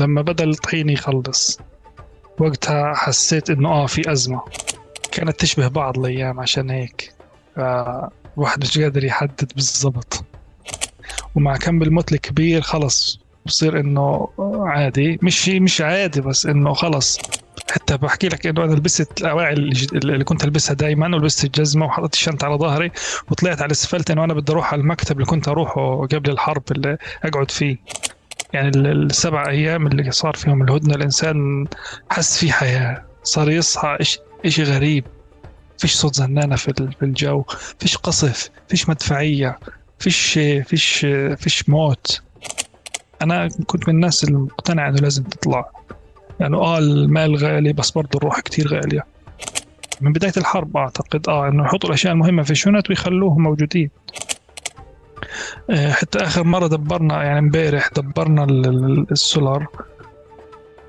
لما بدأ الطحين يخلص وقتها حسيت إنه آه في أزمة. كانت تشبه بعض الأيام عشان هيك الواحد مش قادر يحدد بالضبط. ومع كم الموت الكبير خلص بصير إنه عادي. مش مش عادي بس إنه خلص. حتى بحكي لك إنه أنا لبست الأواعي اللي كنت ألبسها دائما ولبست الجزمه وحطيت الشنطة على ظهري وطلعت على الأسفلت إنه أنا بدي أروح على المكتب اللي كنت أروحه قبل الحرب اللي أقعد فيه. يعني السبع أيام اللي صار فيهم الهدنة الإنسان حس في حياة صار يصحى شيء غريب. فيش صوت زنانة في الجو فيش قصف فيش مدفعية فيش فيش فيش موت. أنا كنت من الناس المقتنعه إنه لازم تطلع. يعني آه المال غالي بس برضه الروح كتير غالية. من بداية الحرب أعتقد آه إنه يحطوا الأشياء المهمة في الشنط ويخلوهم موجودين. حتى آخر مرة دبرنا يعني امبارح دبرنا السولار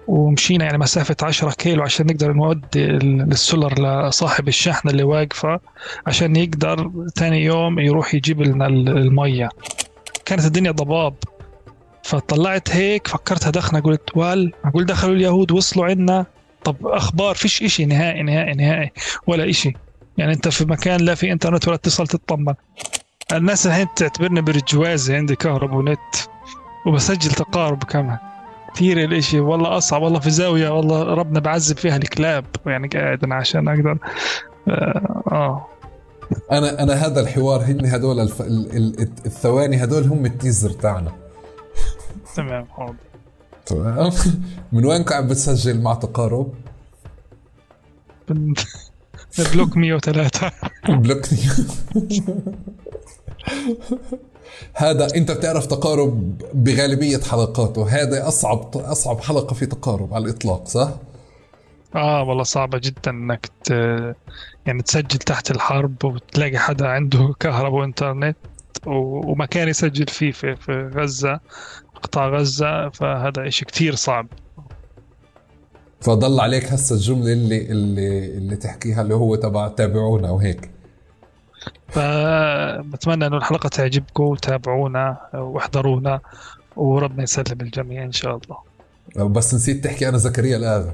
ومشينا يعني مسافة 10 كيلو عشان نقدر نودي السولر لصاحب الشحنة اللي واقفة عشان يقدر ثاني يوم يروح يجيب لنا المية. كانت الدنيا ضباب. فطلعت هيك فكرتها دخنا قلت وال أقول دخلوا اليهود وصلوا عنا طب أخبار؟ فيش إشي نهائي نهائي نهائي ولا إشي. يعني أنت في مكان لا في إنترنت ولا اتصال تطمن الناس الحين تعتبرني برجوازي عندي كهرب ونت وبسجل تقارب كمان. كثير الإشي. والله أصعب. والله في زاوية والله ربنا بعذب فيها الكلاب يعني قاعد أنا عشان أقدر آه, آه. أنا أنا هذا الحوار هن هدول الف... الثواني هدول هم التيزر تاعنا. تمام حاضر. تمام؟ من وين عم بتسجل مع تقارب؟ بلوك 103 بلوك هذا انت بتعرف تقارب بغالبية حلقاته هذا أصعب أصعب حلقة في تقارب على الإطلاق صح؟ آه والله صعبة جدا إنك ت... يعني تسجل تحت الحرب وتلاقي حدا عنده كهرباء وإنترنت و... ومكان يسجل فيه في, في غزة قطاع غزة فهذا شيء كثير صعب. فضل عليك هسه الجملة اللي اللي اللي تحكيها اللي هو تبع تابعونا وهيك. فبتمنى إنه الحلقة تعجبكم وتابعونا واحضرونا وربنا يسلم الجميع إن شاء الله. بس نسيت تحكي أنا زكريا الآغا.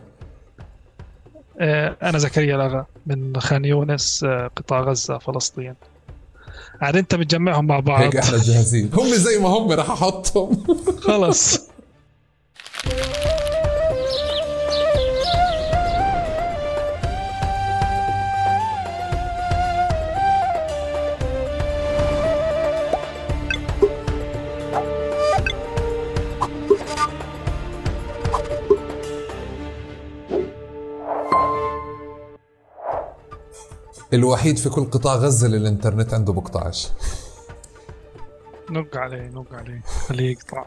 آه، أنا زكريا الآغا من خان يونس آه، قطاع غزة فلسطين. عاد أنت بتجمعهم مع بعض. هيك إحنا جاهزين. هم زي ما هم راح أحطهم. خلص. الوحيد في كل قطاع غزة اللي الإنترنت عنده بقطعش نق عليه نق عليه. خليه يقطع.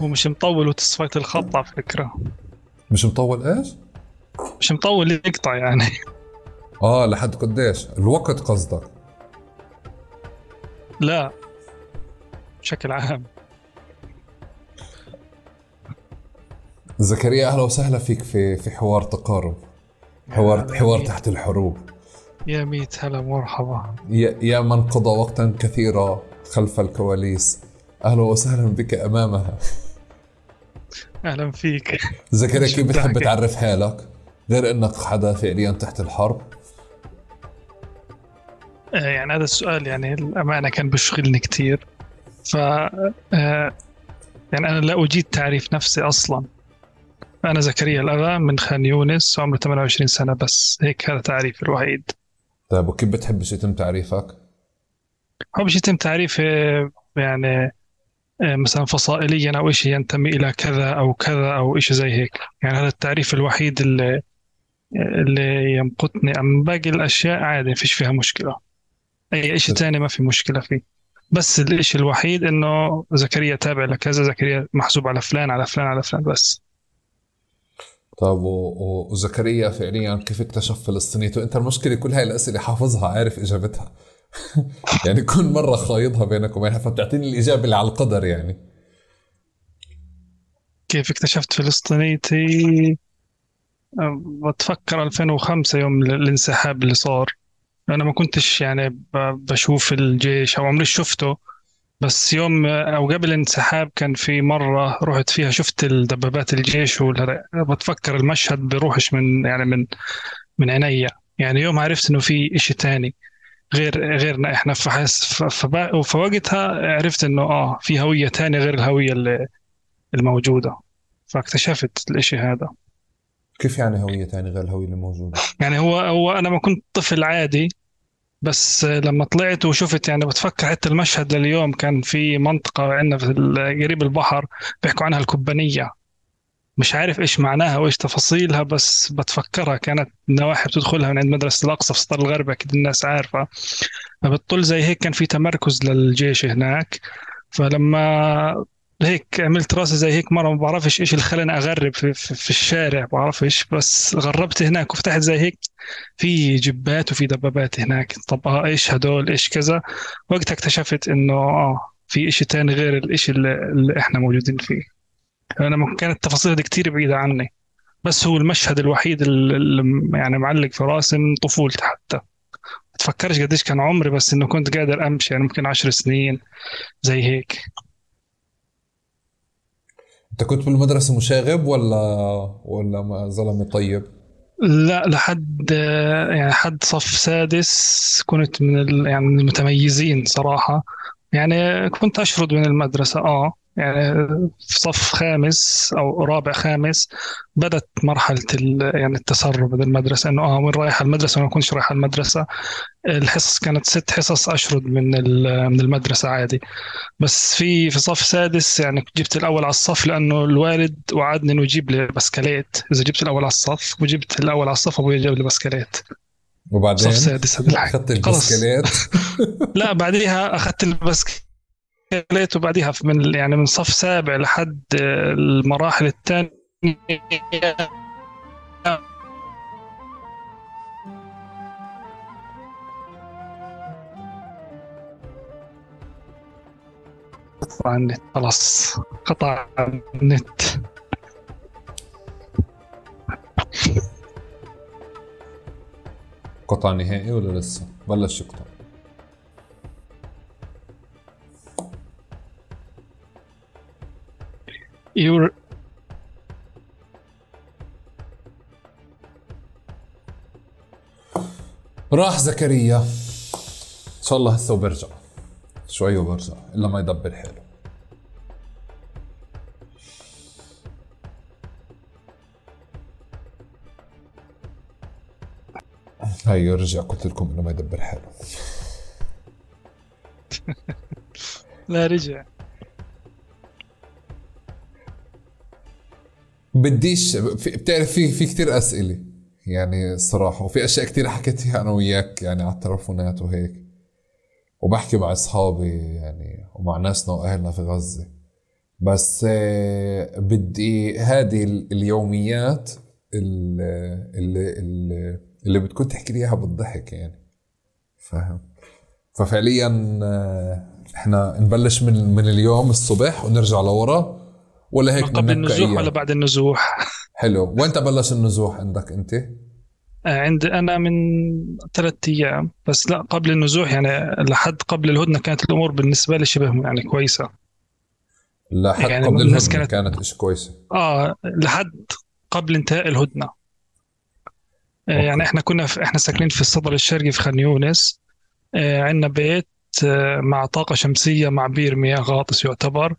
هو مش مطول وتصفيت الخط على فكرة. مش مطول إيش؟ مش مطول يقطع يعني. آه لحد قديش؟ الوقت قصدك. لا. بشكل عام. زكريا أهلا وسهلا فيك في في حوار تقارب. حوار حوار تحت الحروب. يا ميت هلا مرحبا. يا, يا من قضى وقتا كثيرا خلف الكواليس. أهلا وسهلا بك أمامها. أهلا فيك. زكريا كيف بتحب تعرف حالك غير إنك حدا فعليا تحت الحرب؟ آه، يعني هذا السؤال يعني الأمانة كان بيشغلني كثير ف آه، يعني أنا لا أجيد تعريف نفسي أصلا. أنا زكريا الاغا من خان يونس عمري 28 سنة بس. هيك هذا تعريفي الوحيد. طيب وكيف بتحب يتم تعريفك؟ بحبش يتم تعريفي يعني آه، مثلا فصائليا أو شيء ينتمي إلى كذا أو كذا أو شيء زي هيك. يعني هذا التعريف الوحيد اللي اللي يمقتني. أما باقي الأشياء عادي فيش فيها مشكلة. أي شيء ثاني ما في مشكلة فيه. بس الشيء الوحيد إنه زكريا تابع لكذا زكريا محسوب على فلان على فلان على فلان بس. طيب وزكريا فعليا كيف اكتشف فلسطينيته انت المشكلة كل هاي الأسئلة حافظها عارف إجابتها. يعني كل مرة خايضها بينك وبينها فبتعطيني الإجابة اللي على القدر يعني. كيف اكتشفت فلسطينيتي بتفكر 2005 يوم الانسحاب اللي صار. أنا ما كنتش يعني بشوف الجيش أو عمري شفته. بس يوم أو قبل الانسحاب كان في مرة رحت فيها شفت الدبابات الجيش بتفكر المشهد بروحش من يعني من من عينيا. يعني يوم عرفت إنه في إشي تاني غير غيرنا إحنا فحس فوقتها عرفت إنه آه في هوية تانية غير الهوية اللي الموجودة. فاكتشفت الإشي هذا. كيف يعني هوية تانية غير الهوية اللي موجودة؟ يعني هو هو أنا ما كنت طفل عادي بس لما طلعت وشفت يعني بتفكر حتى المشهد لليوم كان في منطقة عندنا في قريب البحر بيحكوا عنها الكبانية مش عارف إيش معناها وإيش تفاصيلها بس بتفكرها كانت نواحي بتدخلها من عند مدرسة الأقصى في سطر الغرب أكيد الناس عارفة. فبتطل زي هيك كان في تمركز للجيش هناك. فلما هيك عملت راسي زي هيك مرة ما بعرفش إيش اللي خلاني أغرب في, في, في الشارع بعرفش. بس غربت هناك وفتحت زي هيك في جبات وفي دبابات هناك. طب آه إيش هدول؟ إيش كذا؟ وقتها اكتشفت إنه آه في إشي تاني غير الإشي اللي, اللي إحنا موجودين فيه. أنا كانت التفاصيل دي كتير بعيدة عني. بس هو المشهد الوحيد اللي يعني معلق في راسي من طفولتي حتى. تفكرش قديش كان عمري بس إنه كنت قادر أمشي يعني ممكن عشر سنين زي هيك. انت كنت بالمدرسة مشاغب ولا ولا ما زلمة طيب؟ لا لحد يعني حد صف سادس كنت من يعني المتميزين صراحة. يعني كنت أشرد من المدرسة آه. يعني في صف خامس أو رابع خامس بدأت مرحلة ال يعني التسرب من المدرسة إنه آه وين رايح المدرسة وما كنتش رايح المدرسة. الحصص كانت ست حصص أشرد من من المدرسة عادي. بس في في صف سادس يعني جبت الأول على الصف لأنه الوالد وعدني إنه يجيب لي بسكليت إذا جبت الأول على الصف وجبت الأول على الصف أبوي جاب لي بسكليت وبعدين؟ صف سادس هذا أخذت خلص. البسكليت لا بعديها أخذت البسكليت وبعديها من ال- يعني من صف سابع لحد المراحل الثانية. قطع النت خلاص. قطع النت. قطع نهائي ولا لسه؟ بلش يقطع. يور راح زكريا. ان شاء الله هسه وبرجع. شوي وبرجع إلا ما يدبر حاله هي رجع قلت لكم انه ما يدبر حاله لا رجع. بديش بتعرف في في كثير أسئلة يعني الصراحه وفي أشياء كثير حكيتها أنا وياك يعني على التلفونات وهيك. وبحكي مع أصحابي يعني ومع ناسنا وأهلنا في غزة. بس آه، بدي هذه ال- اليوميات ال- اللي اللي, اللي بتكون تحكي لي إياها بالضحك يعني. فاهم؟ ففعليا آه، إحنا نبلش من من اليوم الصبح ونرجع لورا. ولا هيك قبل بدنا النزوح؟ ولا بعد النزوح؟ حلو. وين بلش النزوح عندك أنت؟ آه، عند أنا من ثلاثة أيام. بس لا قبل النزوح يعني لحد قبل الهدنة كانت الأمور بالنسبة لي شبه يعني كويسة. لحد يعني قبل الهدنة كانت- كانت إشي كويسة. آه لحد قبل انتهاء الهدنة. آه، أوكي. يعني إحنا كنا في إحنا ساكنين في الصدر الشرقي في خان يونس. آه، عندنا بيت آه، مع طاقة شمسية مع بير مياه غاطس يعتبر.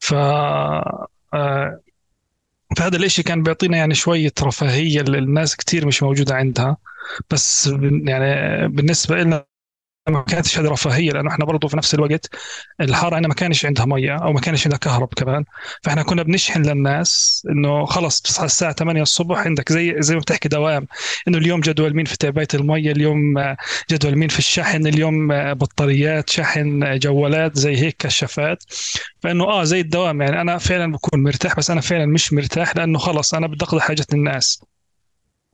ف آه، فهذا الإشي كان بيعطينا يعني شوية رفاهية اللي الناس كتير مش موجودة عندها. بس يعني بالنسبة لنا ما كانتش هذه رفاهية لأنه إحنا برضه في نفس الوقت الحارة عندنا ما كانش عندها مية أو ما كانش عندها كهرب كمان. فإحنا كنا بنشحن للناس إنه خلص تصحى الساعة 8 الصبح عندك زي زي ما بتحكي دوام. إنه اليوم جدول مين في تعبئة المية اليوم جدول مين في الشحن اليوم بطاريات شحن جوالات زي هيك كشافات. فإنه آه زي الدوام يعني أنا فعلا بكون مرتاح بس أنا فعلا مش مرتاح لأنه خلص أنا بدي أقضي حاجة الناس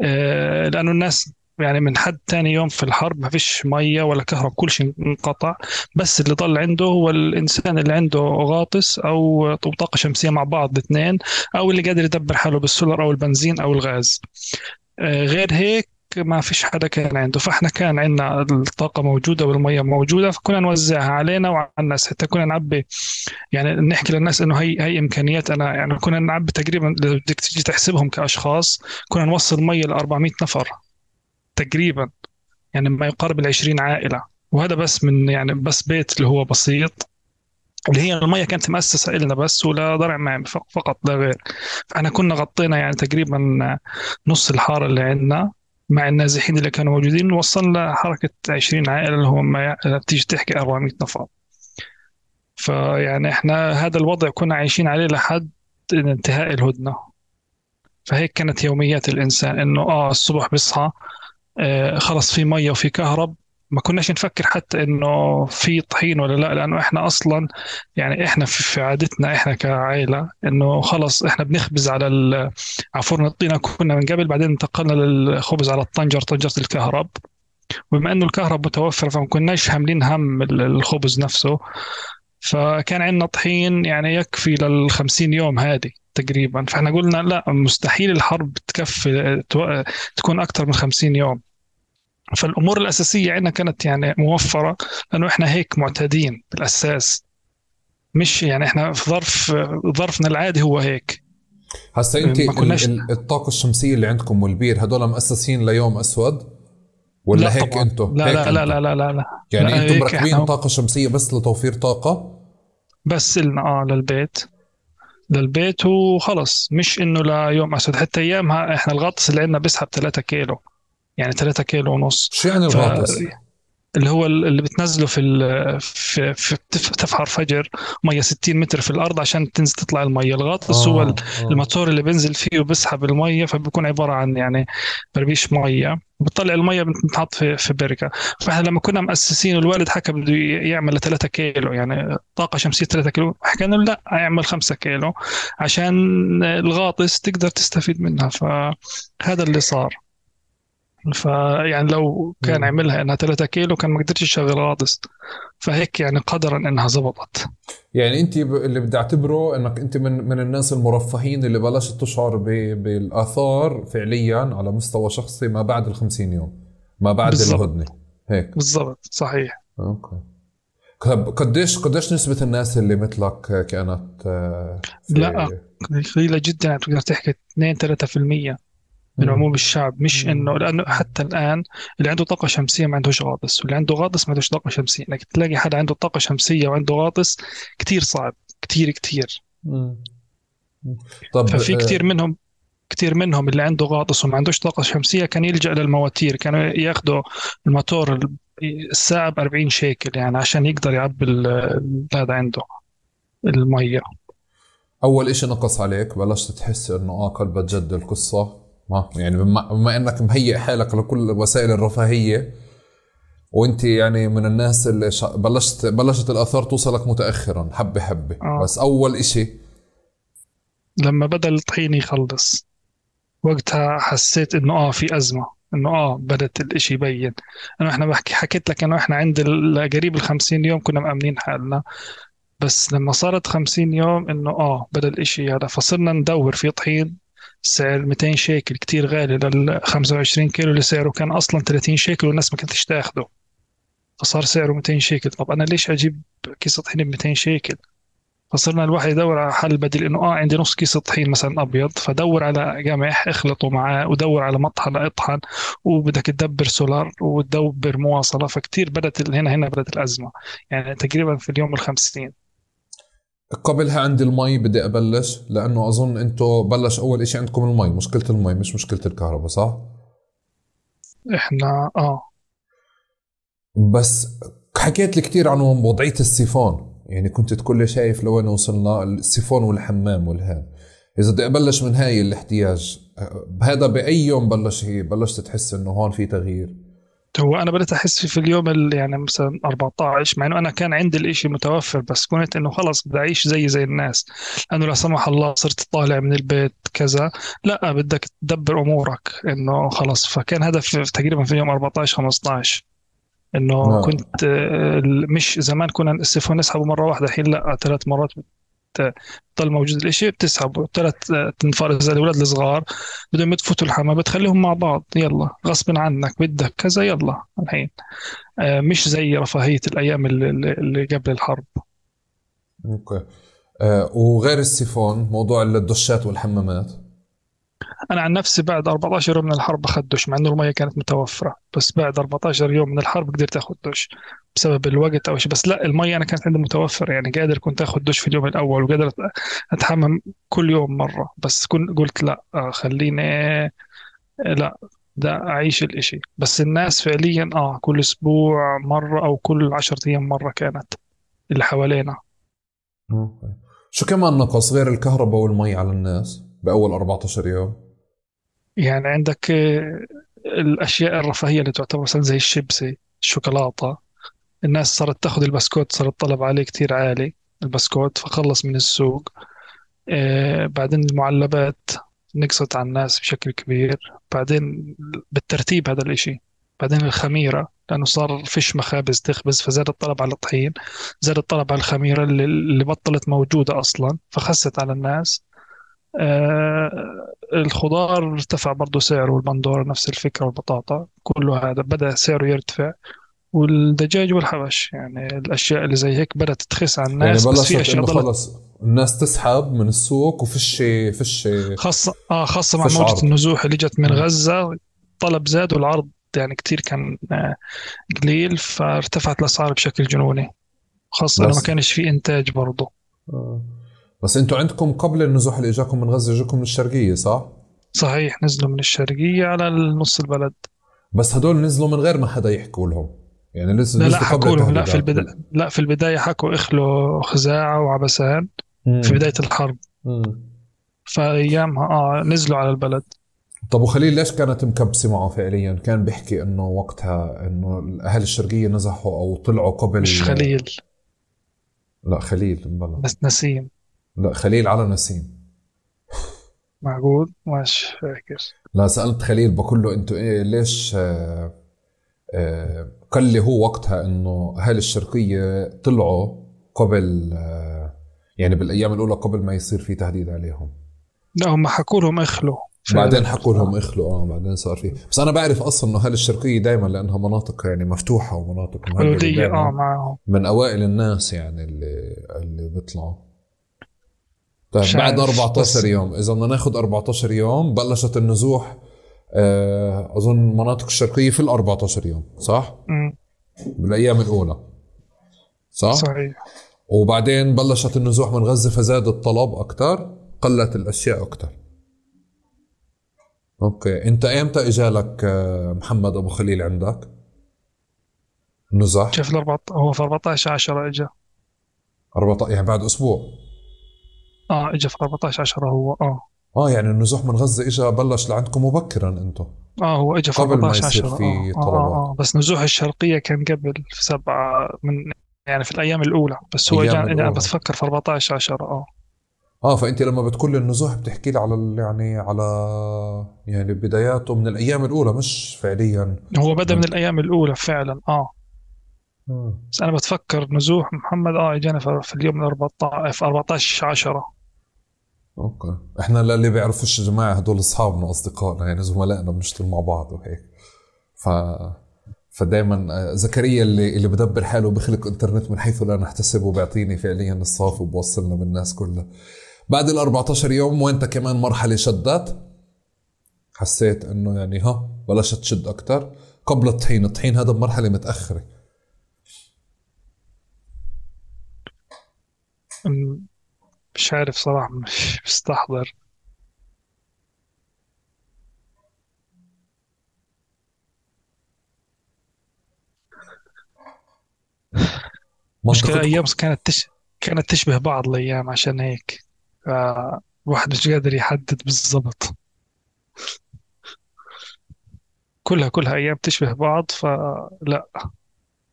آه لأنه الناس يعني من حد تاني يوم في الحرب ما فيش مية ولا كهرب كل شيء انقطع. بس اللي ضل عنده هو الإنسان اللي عنده غاطس أو طاقة شمسية مع بعض الاثنين أو اللي قادر يدبر حاله بالسولر أو البنزين أو الغاز. آه غير هيك ما فيش حدا كان عنده. فإحنا كان عندنا الطاقة موجودة والمية موجودة فكنا نوزعها علينا وعلى الناس. حتى كنا نعبي يعني نحكي للناس إنه هي هي إمكانيات. أنا يعني كنا نعبي تقريبا بدك تيجي تحسبهم كأشخاص كنا نوصل مية ل 400 نفر. تقريبا يعني ما يقارب ال 20 عائلة. وهذا بس من يعني بس بيت اللي هو بسيط اللي هي المية كانت مؤسسة إلنا بس ولا ضرع ماء فقط لا غير. فاحنا كنا غطينا يعني تقريبا نص الحارة اللي عندنا مع النازحين اللي كانوا موجودين وصلنا حركة 20 عائلة اللي هم بتيجي تحكي 400 نفر. فيعني إحنا هذا الوضع كنا عايشين عليه لحد انتهاء الهدنة. فهيك كانت يوميات الإنسان إنه آه الصبح بيصحى خلص في مية وفي كهرب. ما كناش نفكر حتى إنه في طحين ولا لا لأنه إحنا أصلا يعني إحنا في عادتنا إحنا كعائلة إنه خلص إحنا بنخبز على على فرن الطينه كنا من قبل بعدين انتقلنا للخبز على الطنجر طنجرة الكهرب. وبما إنه الكهرب متوفرة فما كناش حاملين هم الخبز نفسه. فكان عندنا طحين يعني يكفي لل 50 يوم هذه. تقريبا. فإحنا قلنا لا مستحيل الحرب تكفي تكون أكثر من 50 يوم. فالأمور الأساسية عندنا كانت يعني موفرة لأنه إحنا هيك معتادين بالأساس. مش يعني إحنا في ظرف ظرفنا العادي هو هيك. هسا أنت كناش... الطاقة الشمسية اللي عندكم والبير هدول مؤسسين ليوم أسود؟ ولا لا هيك أنتم لا, لا, لا, لا لا لا لا. يعني أنتم مركبين. طاقة شمسية بس لتوفير طاقة؟ بس لنا آه للبيت. للبيت وخلص مش إنه ليوم أسود حتى أيامها إحنا الغطس اللي عندنا بيسحب 3 كيلو يعني 3 كيلو ونص شو يعني الغاطس؟ اللي هو اللي بتنزله في في, في تفحر فجر مية 60 متر في الأرض عشان تنزل تطلع المية. الغاطس آه هو آه. الموتور اللي بينزل فيه وبيسحب المية فبيكون عبارة عن يعني بربيش مية. بتطلع المية بتنحط في في بركة. فإحنا لما كنا مؤسسين والوالد حكى بده يعمل 3 كيلو يعني طاقة شمسية 3 كيلو. حكينا له لا اعمل 5 كيلو عشان الغاطس تقدر تستفيد منها. فهذا اللي صار. فيعني لو كان عملها إنها 3 كيلو كان ما قدرش يشغل غاطس فهيك يعني قدرا إنها زبطت. يعني انت اللي بدي اعتبره إنك انت من من الناس المرفهين اللي بلشت تشعر بالآثار فعليا على مستوى شخصي ما بعد ال 50 يوم ما بعد بالزبط. الهدنة. هيك. بالضبط صحيح. أوكي. قديش قديش نسبة الناس اللي مثلك كانت آه، لا قليلة جدا. يعني تقدر تحكي 2 3% من عموم الشعب مش إنه لأنه حتى الآن اللي عنده طاقة شمسية ما عندوش غاطس واللي عنده غاطس ما عندوش طاقة شمسية انك تلاقي حدا عنده طاقة شمسية وعنده غاطس كتير صعب كتير كتير. طب ففي آه، كتير منهم كثير منهم اللي عنده غاطس وما عندوش طاقة شمسية كان يلجأ للمواتير كانوا ياخذوا الموتور الساعة ب 40 شيكل يعني عشان يقدر يعبي هذا عنده المية. أول إشي نقص عليك بلشت تحس إنه آه قلبت جد القصة. ما يعني بما, إنك مهيئ حالك لكل وسائل الرفاهية وإنت يعني من الناس اللي بلشت بلشت الآثار توصلك متاخرا حبه حبة. آه. بس أول إشي لما بدأ الطحين يخلص وقتها حسيت إنه آه في أزمة إنه آه بدت الإشي يبين. انه إحنا بحكي حكيت لك إنه إحنا عند قريب ال 50 يوم كنا مأمنين حالنا. بس لما صارت 50 يوم إنه آه بدأ الإشي هذا فصرنا ندور في طحين. سعر 200 شيكل كتير غالي لل 25 كيلو اللي سعره كان أصلا 30 شيكل والناس ما كانتش تاخده. فصار سعره 200 شيكل. طب أنا ليش أجيب كيس طحين ب 200 شيكل؟ فصرنا الواحد يدور على حل بديل إنه آه عندي نص كيس طحين مثلا أبيض. فدور على قمح اخلطه معاه ودور على مطحنة اطحن وبدك تدبر سولار وتدبر مواصلة. فكتير بدت هنا هنا بدت الأزمة. يعني تقريبا في اليوم الخمسين. قبلها عندي المي بدي أبلش لأنه أظن أنتم بلش أول إشي عندكم المي مشكلة المي مش مشكلة الكهرباء صح؟ إحنا آه. بس حكيت لي كثير عن وضعية السيفون يعني كنت تقول لي شايف لوين وصلنا السيفون والحمام والهان إذا بدي أبلش من هاي الاحتياج هذا بأي يوم بلش هي بلشت تحس إنه هون في تغيير؟ هو أنا بدأت أحس في اليوم اللي يعني مثلا 14 مع إنه أنا كان عندي الإشي متوفر بس كنت إنه خلص بدي أعيش زي زي الناس. لأنه لا سمح الله صرت طالع من البيت كذا. لا بدك تدبر أمورك إنه خلص فكان هدف تقريبا في اليوم 14 15 إنه نعم. كنت مش زمان كنا السيفون نسحبه مرة واحدة الحين لا ثلاث مرات تضل موجود الإشي بتسحبه ثلاث تنفار إذا الأولاد الصغار بدهم يتفوتوا الحمام بتخليهم مع بعض يلا غصب عنك بدك كذا يلا الحين. آه، مش زي رفاهية الأيام اللي, اللي قبل الحرب. أوكي. آه وغير السيفون موضوع الدشات والحمامات؟ أنا عن نفسي بعد 14 يوم من الحرب أخذ دش مع إنه المية كانت متوفرة بس بعد 14 يوم من الحرب قدرت أخذ دش. بسبب الوقت أو شيء. بس لا الميه أنا كانت عندي متوفره يعني قادر كنت آخذ دش في اليوم الأول وقادر أتحمم كل يوم مرة. بس كنت قلت لا آه، خليني لا ده أعيش الإشي. بس الناس فعليا آه كل أسبوع مرة أو كل 10 أيام مرة كانت اللي حوالينا. أوكي. شو كمان نقص غير الكهرباء والمي على الناس بأول 14 يوم؟ يعني عندك آه، الأشياء الرفاهية اللي تعتبر مثلا زي الشيبسي الشوكولاتة الناس صارت تاخذ البسكوت صار الطلب عليه كتير عالي البسكوت فخلص من السوق. آه بعدين المعلبات نقصت على الناس بشكل كبير. بعدين بالترتيب هذا الإشي. بعدين الخميرة لأنه صار فيش مخابز تخبز فزاد الطلب على الطحين زاد الطلب على الخميرة اللي, اللي بطلت موجودة أصلا فخست على الناس. آه الخضار ارتفع برضه سعره والبندورة نفس الفكرة والبطاطا. كله هذا بدأ سعره يرتفع. والدجاج والحبش يعني الأشياء اللي زي هيك بدات تخس على الناس يعني بس في أشياء خلص الناس تسحب من السوق وفيش فيش خاصة آه خاصة مع موجة عرض النزوح اللي جت من. غزة الطلب زاد والعرض يعني كتير كان آه، قليل فارتفعت الأسعار بشكل جنوني خاصة انه ما كانش في إنتاج برضه آه. بس أنتوا عندكم قبل النزوح اللي إجاكم من غزة إجاكم من الشرقية صح؟ صحيح نزلوا من الشرقية على نص البلد بس هدول نزلوا من غير ما حدا يحكوا لهم يعني لسه لا لا نزلوا قبل حكوا لهم لا في البدايه لا في البداية حكوا اخلوا خزاعة وعبسان في. بداية الحرب. مم. فأيامها آه نزلوا على البلد. طب وخليل ليش كانت مكبسة معه فعليا؟ كان بيحكي إنه وقتها إنه أهل الشرقية نزحوا أو طلعوا قبل مش خليل. لا خليل مبلا بس نسيم. لا خليل على نسيم. معقول؟ مش فاكر. لا سألت خليل بقول له أنتوا إيه ليش آه قال لي هو وقتها إنه أهل الشرقية طلعوا قبل يعني بالأيام الأولى قبل ما يصير في تهديد عليهم. لا هم حكوا لهم إخلوا. بعدين حكوا لهم إخلوا آه بعدين صار في. بس أنا بعرف أصلا إنه أهل الشرقية دائما لأنها مناطق يعني مفتوحة ومناطق حدودية آه معهم من أوائل الناس يعني اللي اللي بيطلعوا. طيب بعد عارف. 14 بس يوم إذا بدنا ناخذ 14 يوم بلشت النزوح أظن مناطق الشرقية في ال 14 يوم صح؟ مم. بالايام الأولى صح؟ صحيح وبعدين بلشت النزوح من غزة فزاد الطلب أكثر قلت الأشياء أكثر أوكي أنت ايمتى إجالك آه، محمد أبو خليل عندك؟ نزح شاف الأربعة هو في 14 10 إجا 14 يعني بعد أسبوع آه إجا في 14 10 هو آه آه يعني النزوح من غزة اجى بلش لعندكم مبكرا أنتم آه هو إجا في قبل ما 14 يصير 10 في آه آه طلبات. آه بس نزوح الشرقية كان قبل في سبعة من يعني في الأيام الأولى بس هو أنا الأولى. بتفكر في 14 10 آه. آه فانت لما بتقول لي النزوح بتحكي لي على يعني على يعني بداياته من الأيام الأولى مش فعليا. هو بدأ من الأيام الأولى فعلا آه. آه. بس أنا بتفكر نزوح محمد آه اجانا في في اليوم ال 14 في 14 10 أوكي. إحنا للي بيعرفوش يا جماعة هدول أصحابنا واصدقائنا يعني زملائنا بنشتغل مع بعض وهيك. ف فدائما زكريا اللي اللي بدبر حاله بخلق إنترنت من حيث لا نحتسب وبيعطيني فعليا الصافي وبوصلنا بالناس كلها. بعد ال 14 يوم وانت كمان مرحلة شدت؟ حسيت إنه يعني ها بلشت تشد أكثر قبل الطحين الطحين هذا بمرحلة متأخرة. مش عارف صراحة مش مستحضر. مشكلة منطقتكم أيام كانت تش... كانت تشبه بعض الأيام عشان هيك. ف- الواحد مش قادر يحدد بالضبط. كلها كلها أيام تشبه بعض فلا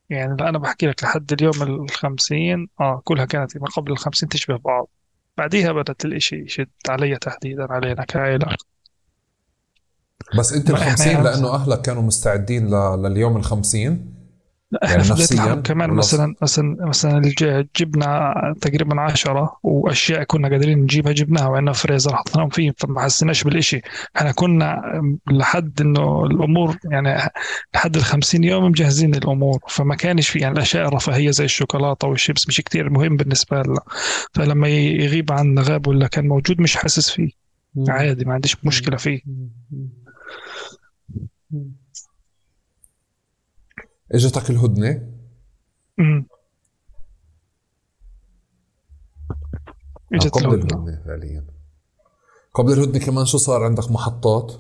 يعني أنا بحكي لك لحد اليوم الخمسين آه كلها كانت ما قبل الخمسين تشبه بعض. بعديها بدأت الإشي يشد علي تحديدا علينا كعائلة بس أنت إحنا الخمسين يعني لأنه أهلك كانوا مستعدين. لليوم الخمسين لا إحنا يعني في الحرب كمان مثلا مثلا مثلا جبنا تقريبا عشرة وأشياء كنا قادرين نجيبها جبناها وعندنا فريزر حطيناهم فيه فما حسيناش بالإشي. إحنا كنا لحد إنه الأمور يعني لحد ال 50 يوم مجهزين الأمور فما كانش في يعني الأشياء الرفاهية زي الشوكولاتة والشيبس مش كتير مهم بالنسبة لنا. فلما يغيب عنا غاب ولا كان موجود مش حاسس فيه. عادي ما عنديش مشكلة فيه. اجتك الهدنة. امم آه، إجت قبل الهدنة. الهدنة فعليا. قبل الهدنة كمان شو صار عندك محطات؟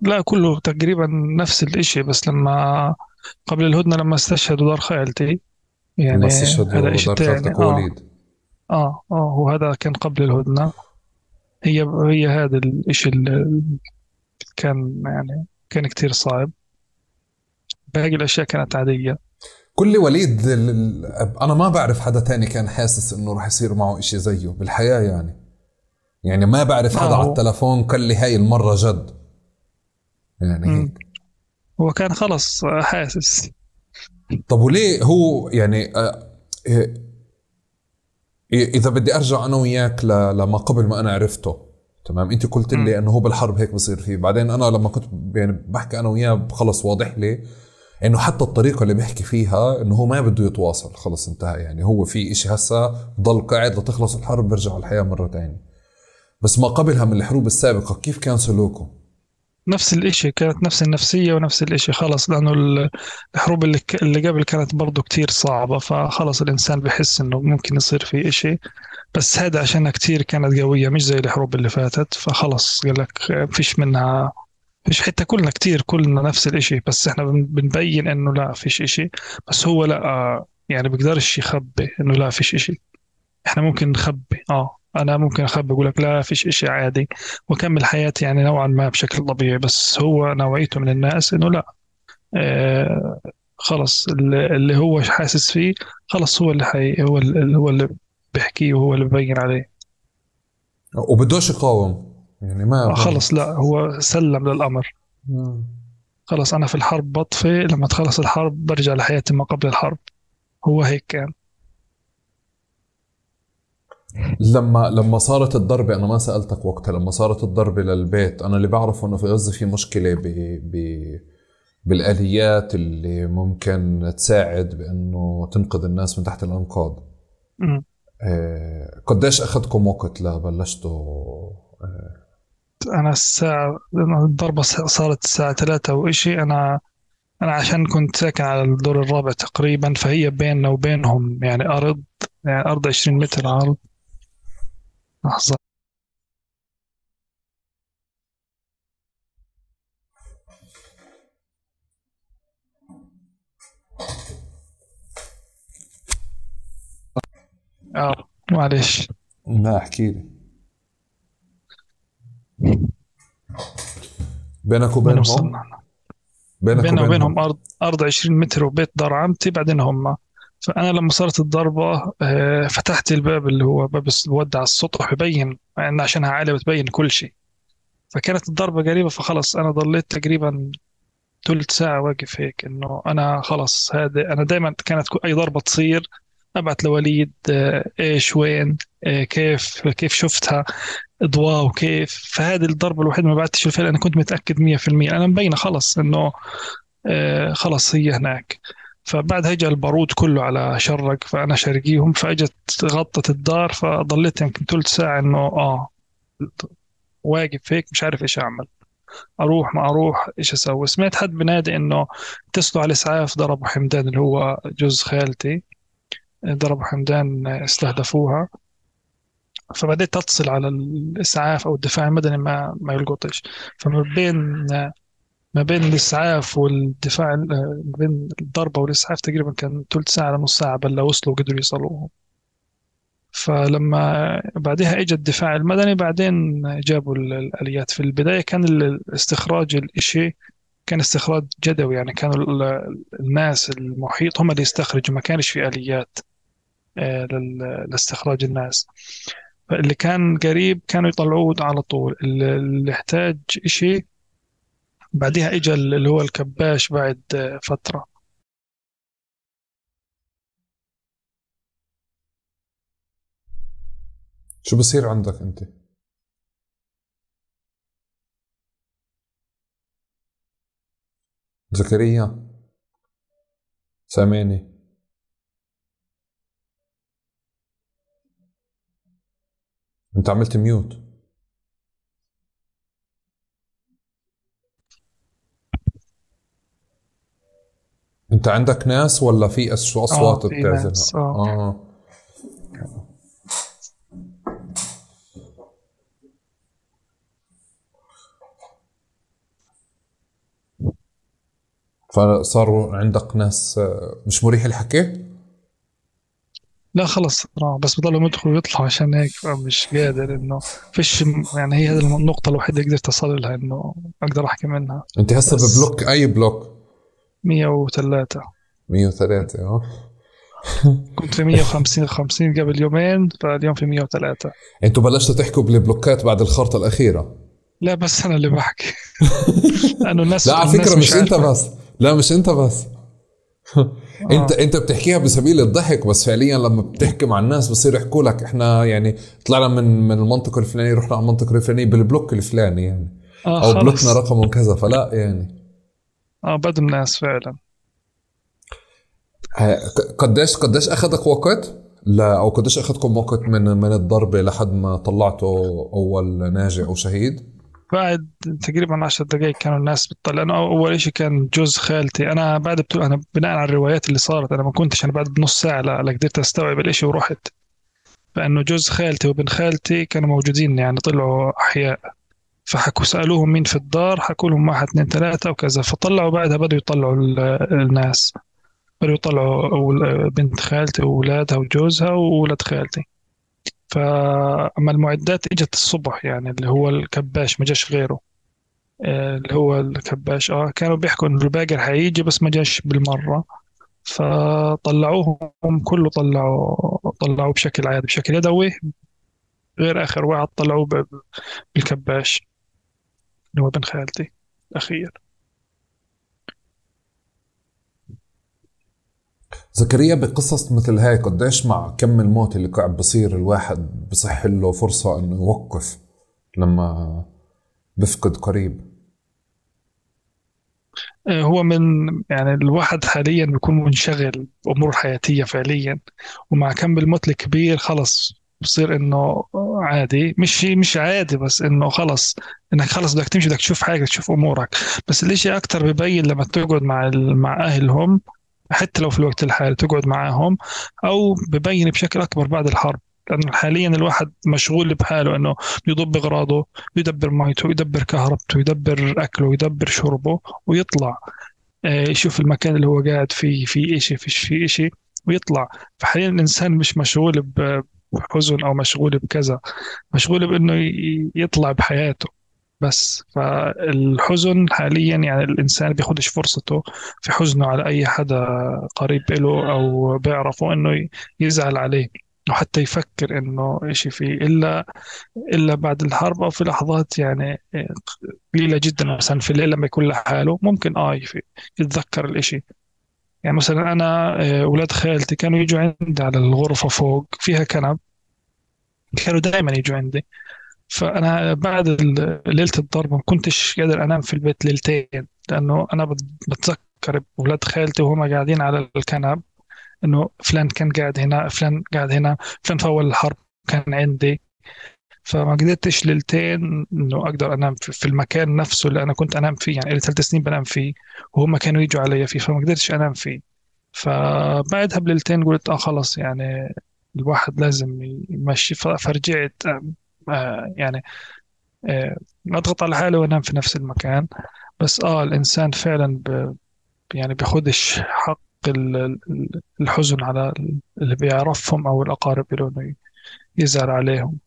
لا كله تقريبا نفس الإشي بس لما قبل الهدنة لما استشهدوا دار خالتي يعني هذا تاني. خالتك آه آه آه وهذا كان قبل الهدنة. هي هي هذا الإشي اللي كان يعني كان كتير صعب. باقي الأشياء كانت عادية. كل وليد أنا ما بعرف حدا تاني كان حاسس إنه رح يصير معه إشي زيه بالحياة يعني. يعني ما بعرف حدا آه. على التلفون قال لي هاي المرة جد. يعني. هيك. هو كان خلص حاسس. طب وليه هو يعني آه، إيه- إذا بدي أرجع أنا وياك لما قبل ما أنا عرفته. تمام؟ أنت قلت. لي إنه هو بالحرب هيك بصير فيه. بعدين أنا لما كنت يعني بحكي أنا وياه خلص واضح لي إنه حتى الطريقة اللي بيحكي فيها إنه هو ما بده يتواصل. خلص انتهى. يعني هو في إشي هسا ضل قاعد لتخلص الحرب بيرجع على الحياة مرة تانية. بس ما قبلها من الحروب السابقة كيف كان سلوكه؟ نفس الإشي كانت نفس النفسية ونفس الإشي. خلص لأنه ال- الحروب اللي اللي قبل كانت برضو كتير صعبة فخلص الإنسان بحس إنه ممكن يصير فيه إشي. بس هذا عشانها كتير كانت قوية مش زي الحروب اللي فاتت. فخلص قال لك فيش منها فيش حتى كلنا كتير كلنا نفس الإشي بس إحنا بن- بنبين إنه لا فيش إشي. بس هو لا يعني بيقدرش يخبي إنه لا فيش إشي. إحنا ممكن نخبي آه. أنا ممكن أخبي أقول لك لا فيش إشي عادي. وأكمل حياتي يعني نوعا ما بشكل طبيعي بس هو نوعيته من الناس إنه لا. آه خلص اللي هو حاسس فيه خلص هو اللي حي هو اللي هو اللي بيحكيه وهو اللي ببين عليه. وبدوش يقاوم. يعني ما آه خلص لا هو سلم للأمر. ما- خلص أنا في الحرب بطفي لما تخلص الحرب برجع لحياتي ما قبل الحرب. هو هيك كان. لما لما صارت الضربة أنا ما سألتك وقتها لما صارت الضربة للبيت أنا اللي بعرفه إنه في غزة في مشكلة ب... ب... بالآليات اللي ممكن تساعد بإنه تنقذ الناس من تحت الأنقاض. مم. آه، قديش أخذكم وقت لبلشتوا أنا الساعة الضربة صارت الساعة ثلاثة وإشي أنا أنا عشان كنت ساكن على الدور الرابع تقريبا فهي بيننا وبينهم يعني أرض يعني أرض 20 متر عرض. لحظة. آه معلش لا احكي لي. بينك وبينهم؟ بينك بيننا وبينهم. أرض أرض 20 متر وبيت دار عمتي بعدين هم. فأنا لما صارت الضربة آه، فتحت الباب اللي هو باب الس- بودع السطح ببين إن عشانها عالية بتبين كل شيء. فكانت الضربة قريبة فخلص أنا ضليت تقريبا ثلث ساعة واقف هيك إنه أنا خلص هذا أنا دائما كانت أي ضربة تصير أبعت لوليد آه، إيش وين آه، كيف كيف شفتها. ضواء وكيف فهذه الضربة الوحيدة ما بعتش فيها لأن كنت متأكد 100% أنا مبينة خلص إنه آه، خلص هي هناك. فبعدها اجى البارود كله على شرق فأنا شرقيهم فأجت غطت الدار فضليت يمكن ثلث ساعة إنه آه واقف هيك مش عارف إيش أعمل. أروح ما أروح إيش أسوي؟ سمعت حد بنادي إنه اتصلوا على الاسعاف ضربوا حمدان اللي هو جوز خالتي. ضربوا حمدان استهدفوها. فبديت أتصل على الإسعاف أو الدفاع المدني ما ما يلقطش. فما بين ما بين الإسعاف والدفاع ما بين الضربة والإسعاف تقريبا كان ثلث ساعة لنص ساعة بلا وصلوا وقدروا يصلوهم. فلما بعدها اجى الدفاع المدني بعدين جابوا ال- الآليات. في البداية كان ال- الاستخراج الإشي كان استخراج جدوي يعني كانوا ال- الناس المحيط هم اللي يستخرجوا ما كانش في آليات آه، لاستخراج الناس. فاللي كان قريب كانوا يطلعوه على طول. اللي احتاج شيء بعدها اجى اللي هو الكباش بعد فترة. شو بصير عندك أنت؟ زكريا سامعني. انت عملت ميوت. انت عندك ناس ولا في اصوات آه، في بتعزلها؟ آه. آه. فصاروا عندك ناس آه، مش مريح الحكي؟ لا خلص بس بضلهم يدخلوا ويطلعوا عشان هيك مش قادر إنه فيش يعني هي هذه النقطة الوحيدة اللي قدرت اصل لها إنه أقدر أحكي منها. أنت هسه ببلوك أي بلوك؟ 103 103 آه كنت في 150 50 قبل يومين فاليوم في 103 أنتوا بلشتوا تحكوا بالبلوكات بعد الخرطة الأخيرة. لا بس أنا اللي بحكي. لأنه الناس لا على فكرة مش أنت عارفة. بس. لا مش أنت بس. انت انت بتحكيها بسبيل الضحك بس فعليا لما بتحكي مع الناس بصير يحكوا لك إحنا يعني طلعنا من من المنطقة الفلانية رحنا على المنطقة الفلانية بالبلوك الفلاني يعني. آه أو خلص بلوكنا رقمه كذا فلا يعني. آه بدهم ناس فعلا. ه- ق- قديش قديش أخذك وقت؟ لا أو قديش أخذكم وقت من من الضربة لحد ما طلعتوا أول ناجي أو شهيد بعد تقريبا عشر دقائق كانوا الناس بتطلع لأنه أول شيء كان جوز خالتي. أنا بعد بتو... أنا بناء على الروايات اللي صارت أنا ما كنتش أنا بعد بنص ساعة لا, لا قدرت أستوعب الإشي ورحت. فإنه جوز خالتي وابن خالتي كانوا موجودين يعني طلعوا أحياء. فحكوا سألوهم مين في الدار حكوا لهم واحد اثنين ثلاثة وكذا. فطلعوا بعدها بدوا يطلعوا ال- الناس. بدوا يطلعوا بنت خالتي واولادها وجوزها واولاد خالتي. فأما المعدات إجت الصبح يعني اللي هو الكباش ما جاش غيره. آه، اللي هو الكباش آه كانوا بيحكوا إنه الباقر حيجي بس ما جاش بالمرة. فطلعوهم كله طلعوا طلعوه بشكل عادي بشكل يدوي. غير آخر واحد طلعوه بالكباش اللي هو ابن خالتي الأخير. زكريا بقصص مثل هاي قديش مع كم الموت اللي قاعد بصير الواحد بصح له فرصة إنه يوقف لما بفقد قريب. آه، هو من يعني الواحد حاليا بيكون منشغل بأموره الحياتية فعليا ومع كم الموت الكبير خلص بصير إنه عادي. مش مش عادي بس إنه خلص إنك خلص بدك تمشي بدك تشوف حاجة تشوف أمورك. بس الإشي أكتر ببين لما تقعد مع مع أهلهم حتى لو في الوقت الحالي تقعد معاهم أو ببين بشكل أكبر بعد الحرب. لأنه حاليا الواحد مشغول بحاله إنه يضب أغراضه يدبر ميته يدبر كهربته يدبر أكله يدبر شربه ويطلع. آه، يشوف المكان اللي هو قاعد فيه في فيش في إشي ويطلع. فحاليا الإنسان مش مشغول بحزن أو مشغول بكذا مشغول بإنه ي- يطلع بحياته. بس. فالحزن حاليا يعني الإنسان بياخدش فرصته في حزنه على أي حدا قريب له أو بيعرفه إنه ي- يزعل عليه وحتى يفكر إنه إشي فيه. إلا إلا بعد الحرب أو في لحظات يعني آه، قليلة جدا. مثلا في الليل لما يكون لحاله ممكن آه يف- يتذكر الإشي. يعني مثلا أنا آه، أولاد خالتي كانوا يجوا عندي على الغرفة فوق فيها كنب. كانوا دائما يجوا عندي. فأنا بعد ال- ليلة الضرب ما كنتش قادر أنام في البيت ليلتين لأنه أنا بت- بتذكر أولاد خالتي وهم قاعدين على الكنب إنه فلان كان قاعد هنا فلان قاعد هنا فلان في أول الحرب كان عندي. فما قدرتش ليلتين إنه أقدر أنام في المكان نفسه اللي أنا كنت أنام فيه يعني لي ثلاث سنين بنام فيه وهم كانوا يجوا علي فيه فما قدرتش أنام فيه. فبعدها بليلتين قلت آه خلص يعني الواحد لازم يمشي فرجعت آه يعني آه اضغط على حالي وانام في نفس المكان. بس آه الإنسان فعلا ب يعني بياخدش حق ال- ال- الحزن على اللي بيعرفهم أو الأقارب له انه يزعل عليهم.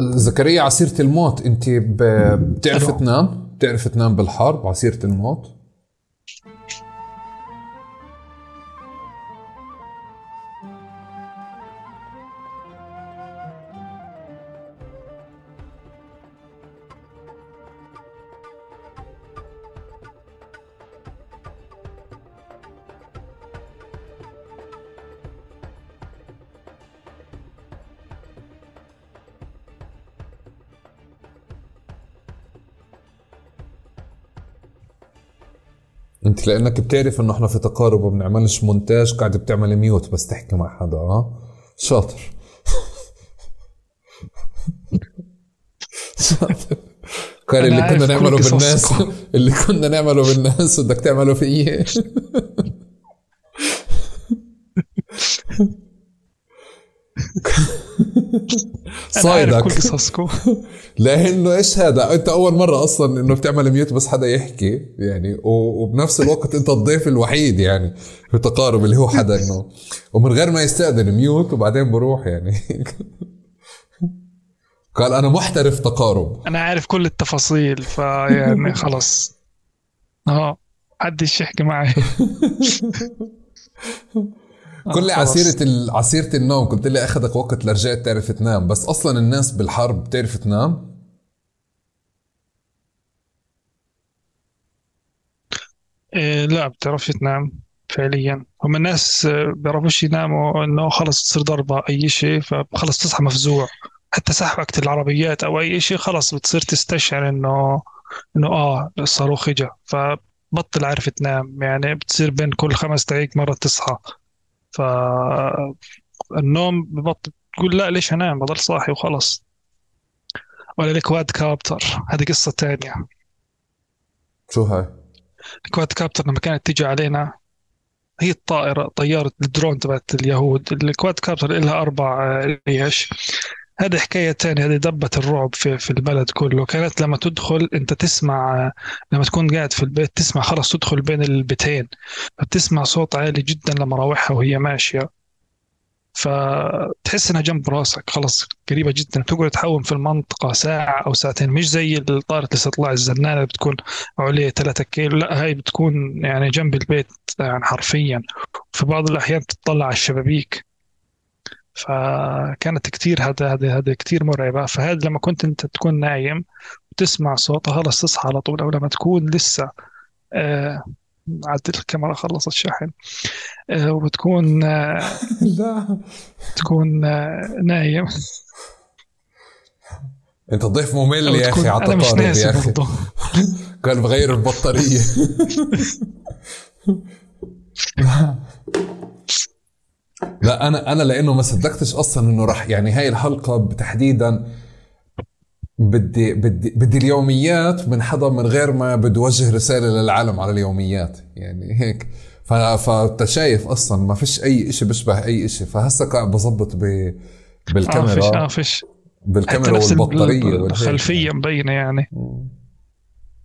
زكريا عسيرة الموت انت بتعرف. تنام؟ بتعرف تنام بالحرب عسيرة الموت؟ انت لانك بتعرف انه إحنا في تقارب وما بنعملش مونتاج قاعد بتعمل ميوت بس تحكي مع حدا ها شاطر. شاطر كان اللي كنا نعمله بالناس اللي كنا نعمله بالناس بدك تعمله فيي. صايدك. كل قصصكم. لأنه إيش هذا؟ أنت أول مرة أصلا إنه بتعمل ميوت بس حدا يحكي يعني وبنفس الوقت أنت الضيف الوحيد يعني في تقارب اللي هو حدا إنه. ومن غير ما يستأذن ميوت وبعدين بروح يعني. قال أنا محترف تقارب. أنا عارف كل التفاصيل فيعني خلص آه حدش يحكي معي. كل عسيرة عسيرة النوم قلت لي أخذك وقت لرجعت تعرف تنام. بس أصلا الناس بالحرب بتعرف تنام؟ إيه لا بتعرفش تنام فعليا. هم الناس بيعرفوش يناموا إنه خلص تصير ضربة أي شيء فخلص تصحى مفزوع. حتى سحبك العربيات أو أي شيء خلص بتصير تستشعر إنه إنه آه الصاروخ اجى فبطل عارف تنام يعني بتصير بين كل خمس دقائق مرة تصحى. فالنوم ببطل تقول لا ليش انام؟ بضل صاحي وخلص ولا الكواد كابتر. هذه قصة تانية. شو هاي؟ الكواد كابتر لما كانت تيجي علينا هي الطائرة طيارة الدرون تبعت اليهود. الكواد كابتر لها أربع ريش هذه حكاية تانية هذه دبة الرعب في, في البلد كله. كانت لما تدخل أنت تسمع لما تكون قاعد في البيت تسمع خلص تدخل بين البيتين. فبتسمع صوت عالي جدا لمراوحها وهي ماشية. فتحس إنها جنب راسك خلص قريبة جدا. تقعد تحوم في المنطقة ساعة أو ساعتين. مش زي الطائرة الاستطلاع الزنانة بتكون عليه 3 كيلو. لا هاي بتكون يعني جنب البيت يعني حرفيا. في بعض الأحيان تطلع على الشبابيك. فكانت كتير هذا هذا هذا كتير مرعبة. فهذا لما كنت أنت تكون نايم وتسمع صوتها خلص تصحى على طول أو لما تكون لسه آه عدل الكاميرا خلصت شحن آه وبتكون آه لا تكون آه نايم. أنت ضيف ممل يا أخي على التقارب يا أخي. كان بغير البطارية. لا أنا أنا لأنه ما صدقتش أصلا إنه راح يعني هاي الحلقة تحديدا بدي بدي بدي اليوميات من حدا من غير ما بده وجه رسالة للعالم على اليوميات يعني هيك. فانت شايف أصلا ما فيش أي شيء بيشبه أي شيء فهسه قاعد بظبط ب بالكاميرا آه فيش آه فيش. بالكاميرا والبطارية الخلفيه مبينة يعني.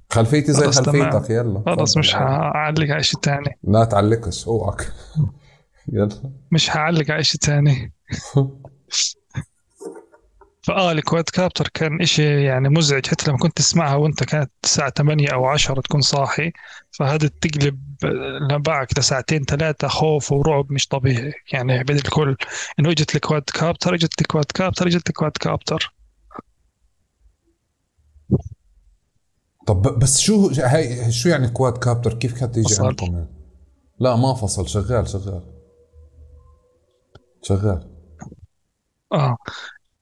خلفيتي زي خلفيتك يلا خلص مش هعلق على شيء ثاني لا تعلقش أوعك. يلا. مش هعلق على شيء ثاني فاه الكواد كابتر كان إشي يعني مزعج. حتى لما كنت تسمعها وأنت كانت الساعة 8 أو 10 تكون صاحي فهذا تقلب لبعك لساعتين ثلاثة خوف ورعب مش طبيعي. يعني بين الكل إنه إجت الكواد كابتر إجت الكواد كابتر إجت الكواد كابتر. طب بس شو هاي شو يعني كواد كابتر؟ كيف كانت تيجي عندكم؟ لا ما فصل. شغال شغال. شغال. آه.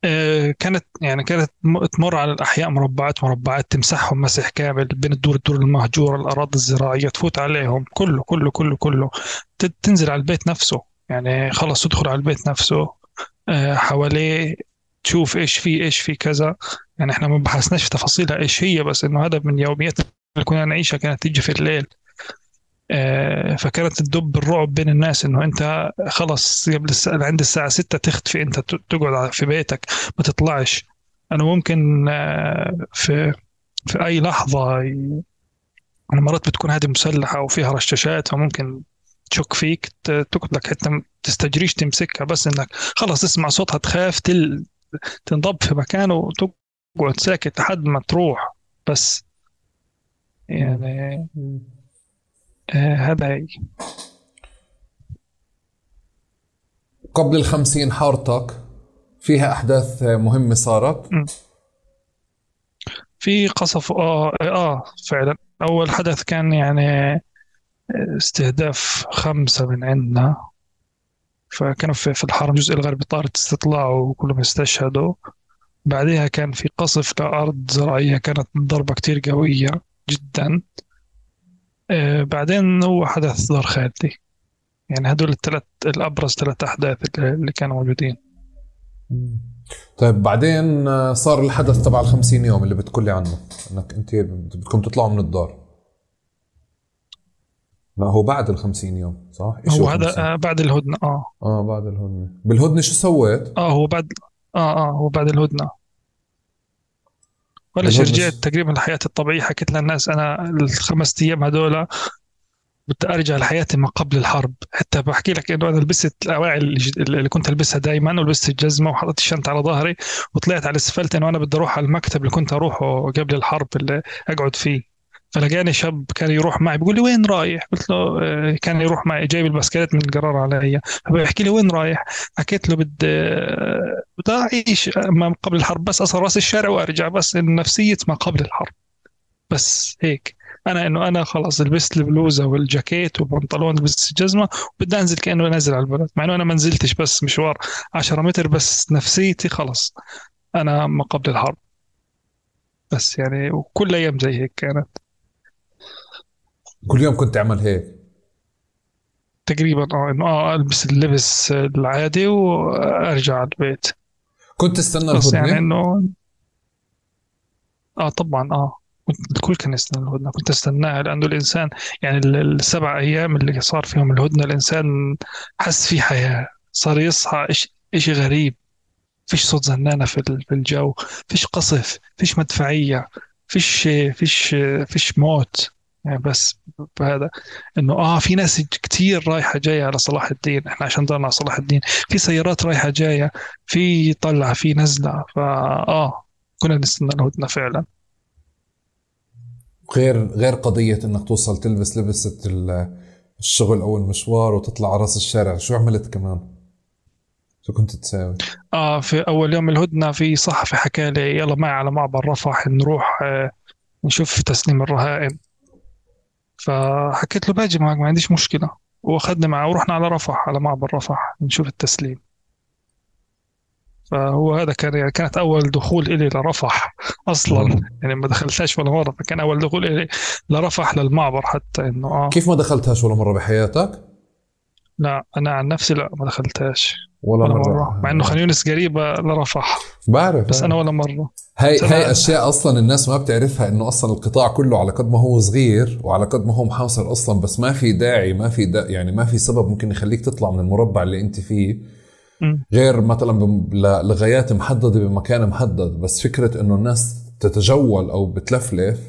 آه، كانت يعني كانت تمر على الأحياء مربعات مربعات تمسحهم مسح كامل بين الدور الدور المهجورة الأراضي الزراعية تفوت عليهم كله كله كله كله. تنزل على البيت نفسه. يعني خلص تدخل على البيت نفسه. آه، حواليه تشوف إيش في إيش في كذا. يعني إحنا ما بحثناش في تفاصيلها إيش هي بس إنه هذا من يوميات اللي كنا نعيشها كانت تيجي في الليل. فكانت تدب الرعب بين الناس إنه أنت خلص قبل الساعة عند الساعة 6 تختفي أنت تقعد في بيتك ما تطلعش. أنا ممكن آه، في في أي لحظة أنا مرات بتكون هذه مسلحة وفيها رشاشات فممكن تشك فيك تقتلك حتى تستجريش تمسكها بس إنك خلص تسمع صوتها تخاف تل تنضب في مكان وتقعد ساكت لحد ما تروح بس. يعني آه هذا هي. قبل الخمسين حارتك فيها أحداث مهمة صارت. في قصف آه آه فعلا. أول حدث كان يعني استهداف خمسة من عندنا. فكانوا في, في الحرم الجزء الغربي طارت استطلاع وكلهم استشهدوا. بعدها كان في قصف لأرض زراعية كانت ضربة كتير قوية جدا. آه بعدين هو حدث دار خالتي يعني هدول الثلاث الأبرز ثلاث أحداث اللي كانوا موجودين. طيب بعدين آه، صار الحدث تبع ال 50 يوم اللي بتقولي عنه إنك أنت بدكم تطلعوا من الدار. لا هو بعد ال 50 يوم صح؟ هو هذا؟ آه بعد الهدنة آه. آه بعد الهدنة. بالهدنة شو سويت؟ آه هو بعد آه آه هو بعد الهدنة. ولا رجعت تقريبا لحياتي الطبيعية. حكيت للناس أنا الخمس أيام هذول بدي أرجع لحياتي ما قبل الحرب. حتى بحكي لك إنه أنا لبست الأواعي اللي كنت ألبسها دائما ولبست الجزمة وحطيت الشنطة على ظهري وطلعت على الأسفلت إنه أنا بدي أروح على المكتب اللي كنت أروحه قبل الحرب اللي أقعد فيه. فلقاني شاب كان يروح معي بيقول لي وين رايح؟ قلت له آه، كان يروح معي جايب البسكليت من القرار علي فبيحكي لي وين رايح؟ حكيت له بدي آه، بدي أعيش ما قبل الحرب بس اصل رأس الشارع وأرجع بس نفسية ما قبل الحرب. بس هيك. أنا إنه أنا خلاص لبست البلوزة والجاكيت وبنطلون لبست الجزمه وبدي أنزل كأنه نازل على البلد. مع إنه أنا ما نزلتش بس مشوار 10 متر بس نفسيتي خلص أنا ما قبل الحرب. بس يعني وكل أيام زي هيك كانت. كل يوم كنت تعمل هيك. تقريبا آه إنه آه ألبس اللبس العادي وأرجع على البيت. كنت تستنى بس يعني إنه آه طبعا آه الكل كان يستنى الهدنة. كنت أستناها لأنه الإنسان يعني السبع أيام اللي صار فيهم الهدنة الإنسان حس في حياة. صار يصحى إش إشي غريب. فيش صوت زنانة في الجو. فيش قصف. فيش مدفعية. فيش فيش فيش موت. يعني بس. بهذا إنه آه في ناس كتير رايحة جاية على صلاح الدين إحنا عشان ضلنا على صلاح الدين. في سيارات رايحة جاية في طلعة في نزلة فا آه كنا نستنى الهدنه فعلا. غير غير قضية إنك توصل تلبس لبسه الشغل أو المشوار وتطلع على رأس الشارع شو عملت كمان؟ شو كنت تساوي؟ آه في أول يوم الهدنة في صحفي حكى لي يلا معي على معبر رفح نروح آه نشوف تسليم الرهائن. فحكيت له باجي معك ما عنديش مشكلة. واخذني معه ورحنا على رفح على معبر رفح نشوف التسليم. فهو هذا كان يعني كانت أول دخول إلي لرفح أصلا. يعني ما دخلتهاش ولا مرة فكان أول دخول إلي لرفح للمعبر حتى إنه آه. كيف ما دخلتهاش ولا مرة بحياتك؟ لا أنا عن نفسي لا ما دخلتهاش. ولا, ولا مرة. مرة. مع إنه خان يونس قريبه لرفح بعرف. بس أنا ولا مرة. هاي هاي أشياء أصلا الناس ما بتعرفها إنه أصلا القطاع كله على قد ما هو صغير وعلى قد ما هو محاصر أصلا بس ما في داعي ما في دا يعني ما في سبب ممكن يخليك تطلع من المربع اللي أنت فيه. غير مثلا لغايات محددة بمكان محدد. بس فكرة إنه الناس تتجول أو بتلفلف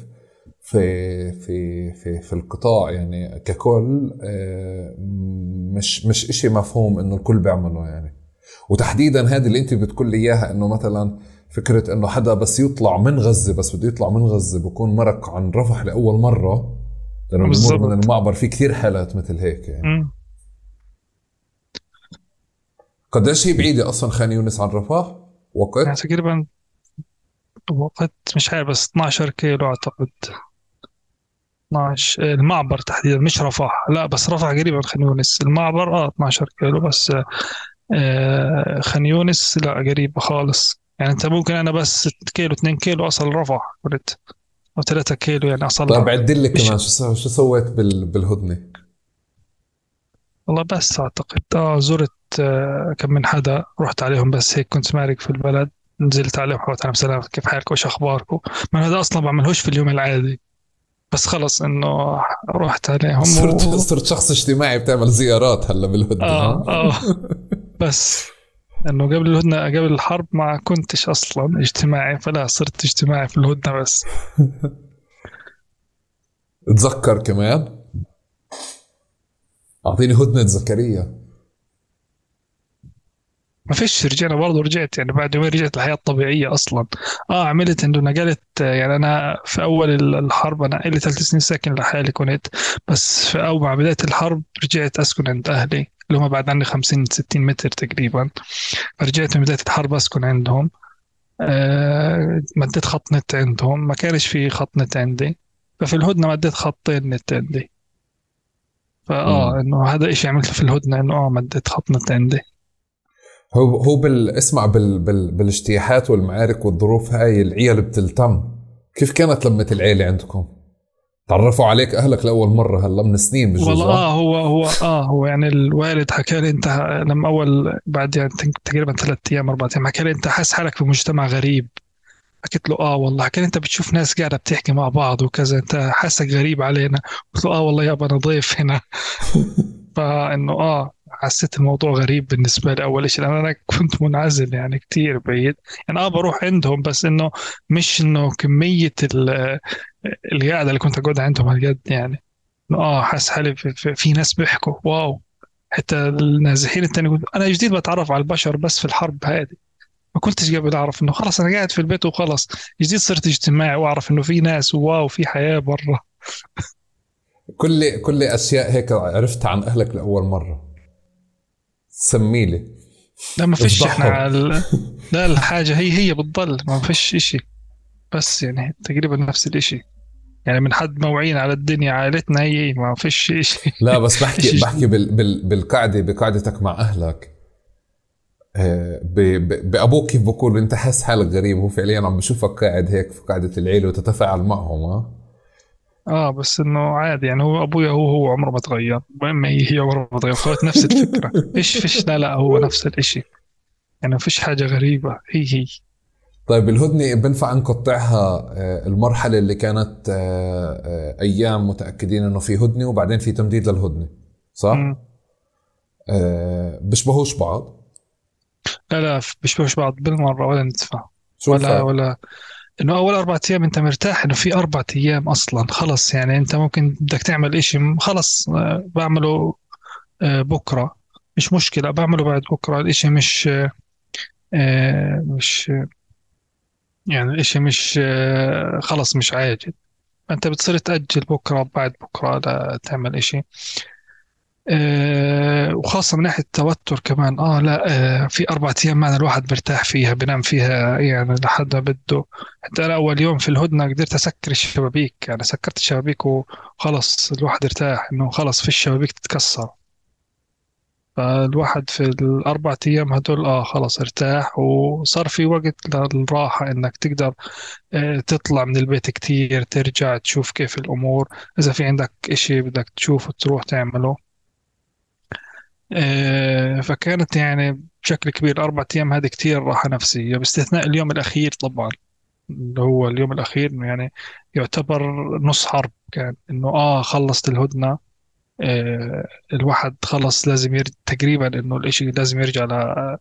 في في في في القطاع يعني ككل آه، مش مش إشي مفهوم إنه الكل بيعمله يعني. وتحديدا هذه اللي أنت بتقول لي إياها إنه مثلا فكرة إنه حدا بس يطلع من غزة بس بده يطلع من غزة بكون مرق عن رفح لأول مرة لأنه بمر من المعبر في كثير حالات مثل هيك يعني. قديش هي بعيدة أصلا خان يونس عن رفح؟ وقت؟ يعني تقريبا وقت مش عارف بس 12 كيلو أعتقد. 12 المعبر تحديدا مش رفح لا بس رفح قريبا خان يونس. المعبر آه 12 كيلو بس آه خان يونس لا قريبة خالص. يعني انت ممكن أنا بس 6 كيلو 2 كيلو اصل رفح قلت. أو 3 كيلو يعني أصل. طيب عد لي كمان شو شو سويت بالهدنة؟ والله بس أعتقد آه زرت آه كم من حدا رحت عليهم بس هيك كنت مارق في البلد نزلت عليهم حوت على سلامة كيف حالكم وش اخباركم؟ ما هذا أصلا بعملهوش في اليوم العادي. بس خلص إنه رحت عليهم صرت و... صرت شخص اجتماعي بتعمل زيارات هلا بالهدنة آه آه. بس إنه قبل الهدنه قبل الحرب ما كنتش أصلا اجتماعي فلا صرت اجتماعي في الهدنة بس. تذكر كمان؟ أعطيني هدنة زكريا ما فيش رجعنا برضه رجعت يعني بعد يومين رجعت الحياة الطبيعية أصلا. آه عملت إنه نقلت يعني أنا في أول الحرب أنا لي ثلاث سنين ساكن لحالي كنت بس في أول مع بداية الحرب رجعت أسكن عند أهلي اللي هم بعد عني 50 60 متر تقريبا. فرجعت من بداية الحرب أسكن عندهم. آه مديت خط نت عندهم. ما كانش في خط نت عندي. ففي الهدنة مديت خطين نت عندي. فآه إنه هذا إشي عملته في الهدنة إنه آه مديت خط نت عندي. هو هو بال اسمع بال بال بالاجتياحات والمعارك والظروف هاي العيال بتلتم. كيف كانت لمة العيلة عندكم؟ تعرفوا عليك أهلك لأول مرة هلا من سنين بجوز والله؟ آه هو هو آه هو يعني الوالد حكى لي أنت لما أول بعد يعني تق- تقريبا ثلاث أيام أربع أيام حكى لي أنت حاسس حالك في مجتمع غريب. حكيت له آه والله. حكى لي أنت بتشوف ناس قاعدة بتحكي مع بعض وكذا أنت حاسك غريب علينا. قلت له آه والله يابا أنا ضيف هنا. فإنه آه حسيت الموضوع غريب بالنسبة لي أول شيء لأن أنا كنت منعزل يعني كتير بعيد. يعني آه بروح عندهم بس إنه مش إنه كمية ال- القعدة اللي كنت اقعد عندهم هالقد يعني. آه حاسس حالي في, في, في ناس بيحكوا واو. حتى النازحين التاني يقول أنا جديد بتعرف على البشر بس في الحرب هذه. ما كنتش قبل أعرف إنه خلاص أنا قاعد في البيت وخلاص. جديد صرت اجتماعي وأعرف إنه في ناس واو في حياة برا. كل كل أشياء هيك عرفتها عن أهلك لأول مرة. سمي لي لا ما فيش إحنا. على لا الحاجة هي هي بتضل ما فيش إشي. بس يعني تقريبا نفس الإشي. يعني من حد ما وعينا على الدنيا عائلتنا هي ما فيش إشي. لا بس بحكي بحكي بال بال بالقعده بقعدتك مع أهلك. آه، ب- ب- بأبوك كيف بقول انت حاسس حالك غريب هو فعليا عم بشوفك قاعد هيك في قعده العيلة وتتفاعل معهم ها؟ آه بس إنه عادي يعني هو أبويا هو هو عمره ما تغير. وامي هي هي عمرها ما تغير. خلت نفس الفكرة. فيش فيش؟ لا لا هو نفس الإشي. يعني ما فيش حاجة غريبة. هي هي. طيب الهدنة بنفع نقطعها آه، المرحلة اللي كانت آه، آه، أيام متأكدين إنه في هدنة وبعدين في تمديد للهدنة صح؟ آه، بيشبهوش بعض؟ لا لا بيشبهوش بعض بالمرة ولا ندفع ولا؟ ولا إنه أول أربع أيام أنت مرتاح إنه في أربع أيام أصلا خلص يعني أنت ممكن بدك تعمل إشي م- خلص آه، بعمله آه، بكرة. مش مشكلة بعمله بعد بكرة. الإشي مش آه، مش يعني الإشي مش خلص مش عاجل. فأنت بتصير تأجل بكرة بعد بكرة لا تعمل إشي. آه، وخاصة من ناحية التوتر كمان. آه لا آه في أربع أيام معنا الواحد مرتاح فيها بنام فيها يعني لحد ما بده. حتى أنا أول يوم في الهدنة قدرت أسكر الشبابيك يعني سكرت الشبابيك وخلص الواحد ارتاح إنه خلص في الشبابيك تتكسر. فالواحد في الأربع أيام هدول آه خلص ارتاح وصار في وقت للراحة إنك تقدر آه، تطلع من البيت كتير ترجع تشوف كيف الأمور. إذا في عندك إشي بدك تشوفه تروح تعمله. آه، فكانت يعني بشكل كبير أربع أيام هذه كتير راحة نفسية. باستثناء اليوم الأخير طبعا اللي هو اليوم الأخير يعني يعتبر نص حرب كان إنه آه خلصت الهدنة آه الواحد خلص لازم يرجع تقريبا إنه الإشي لازم يرجع ل-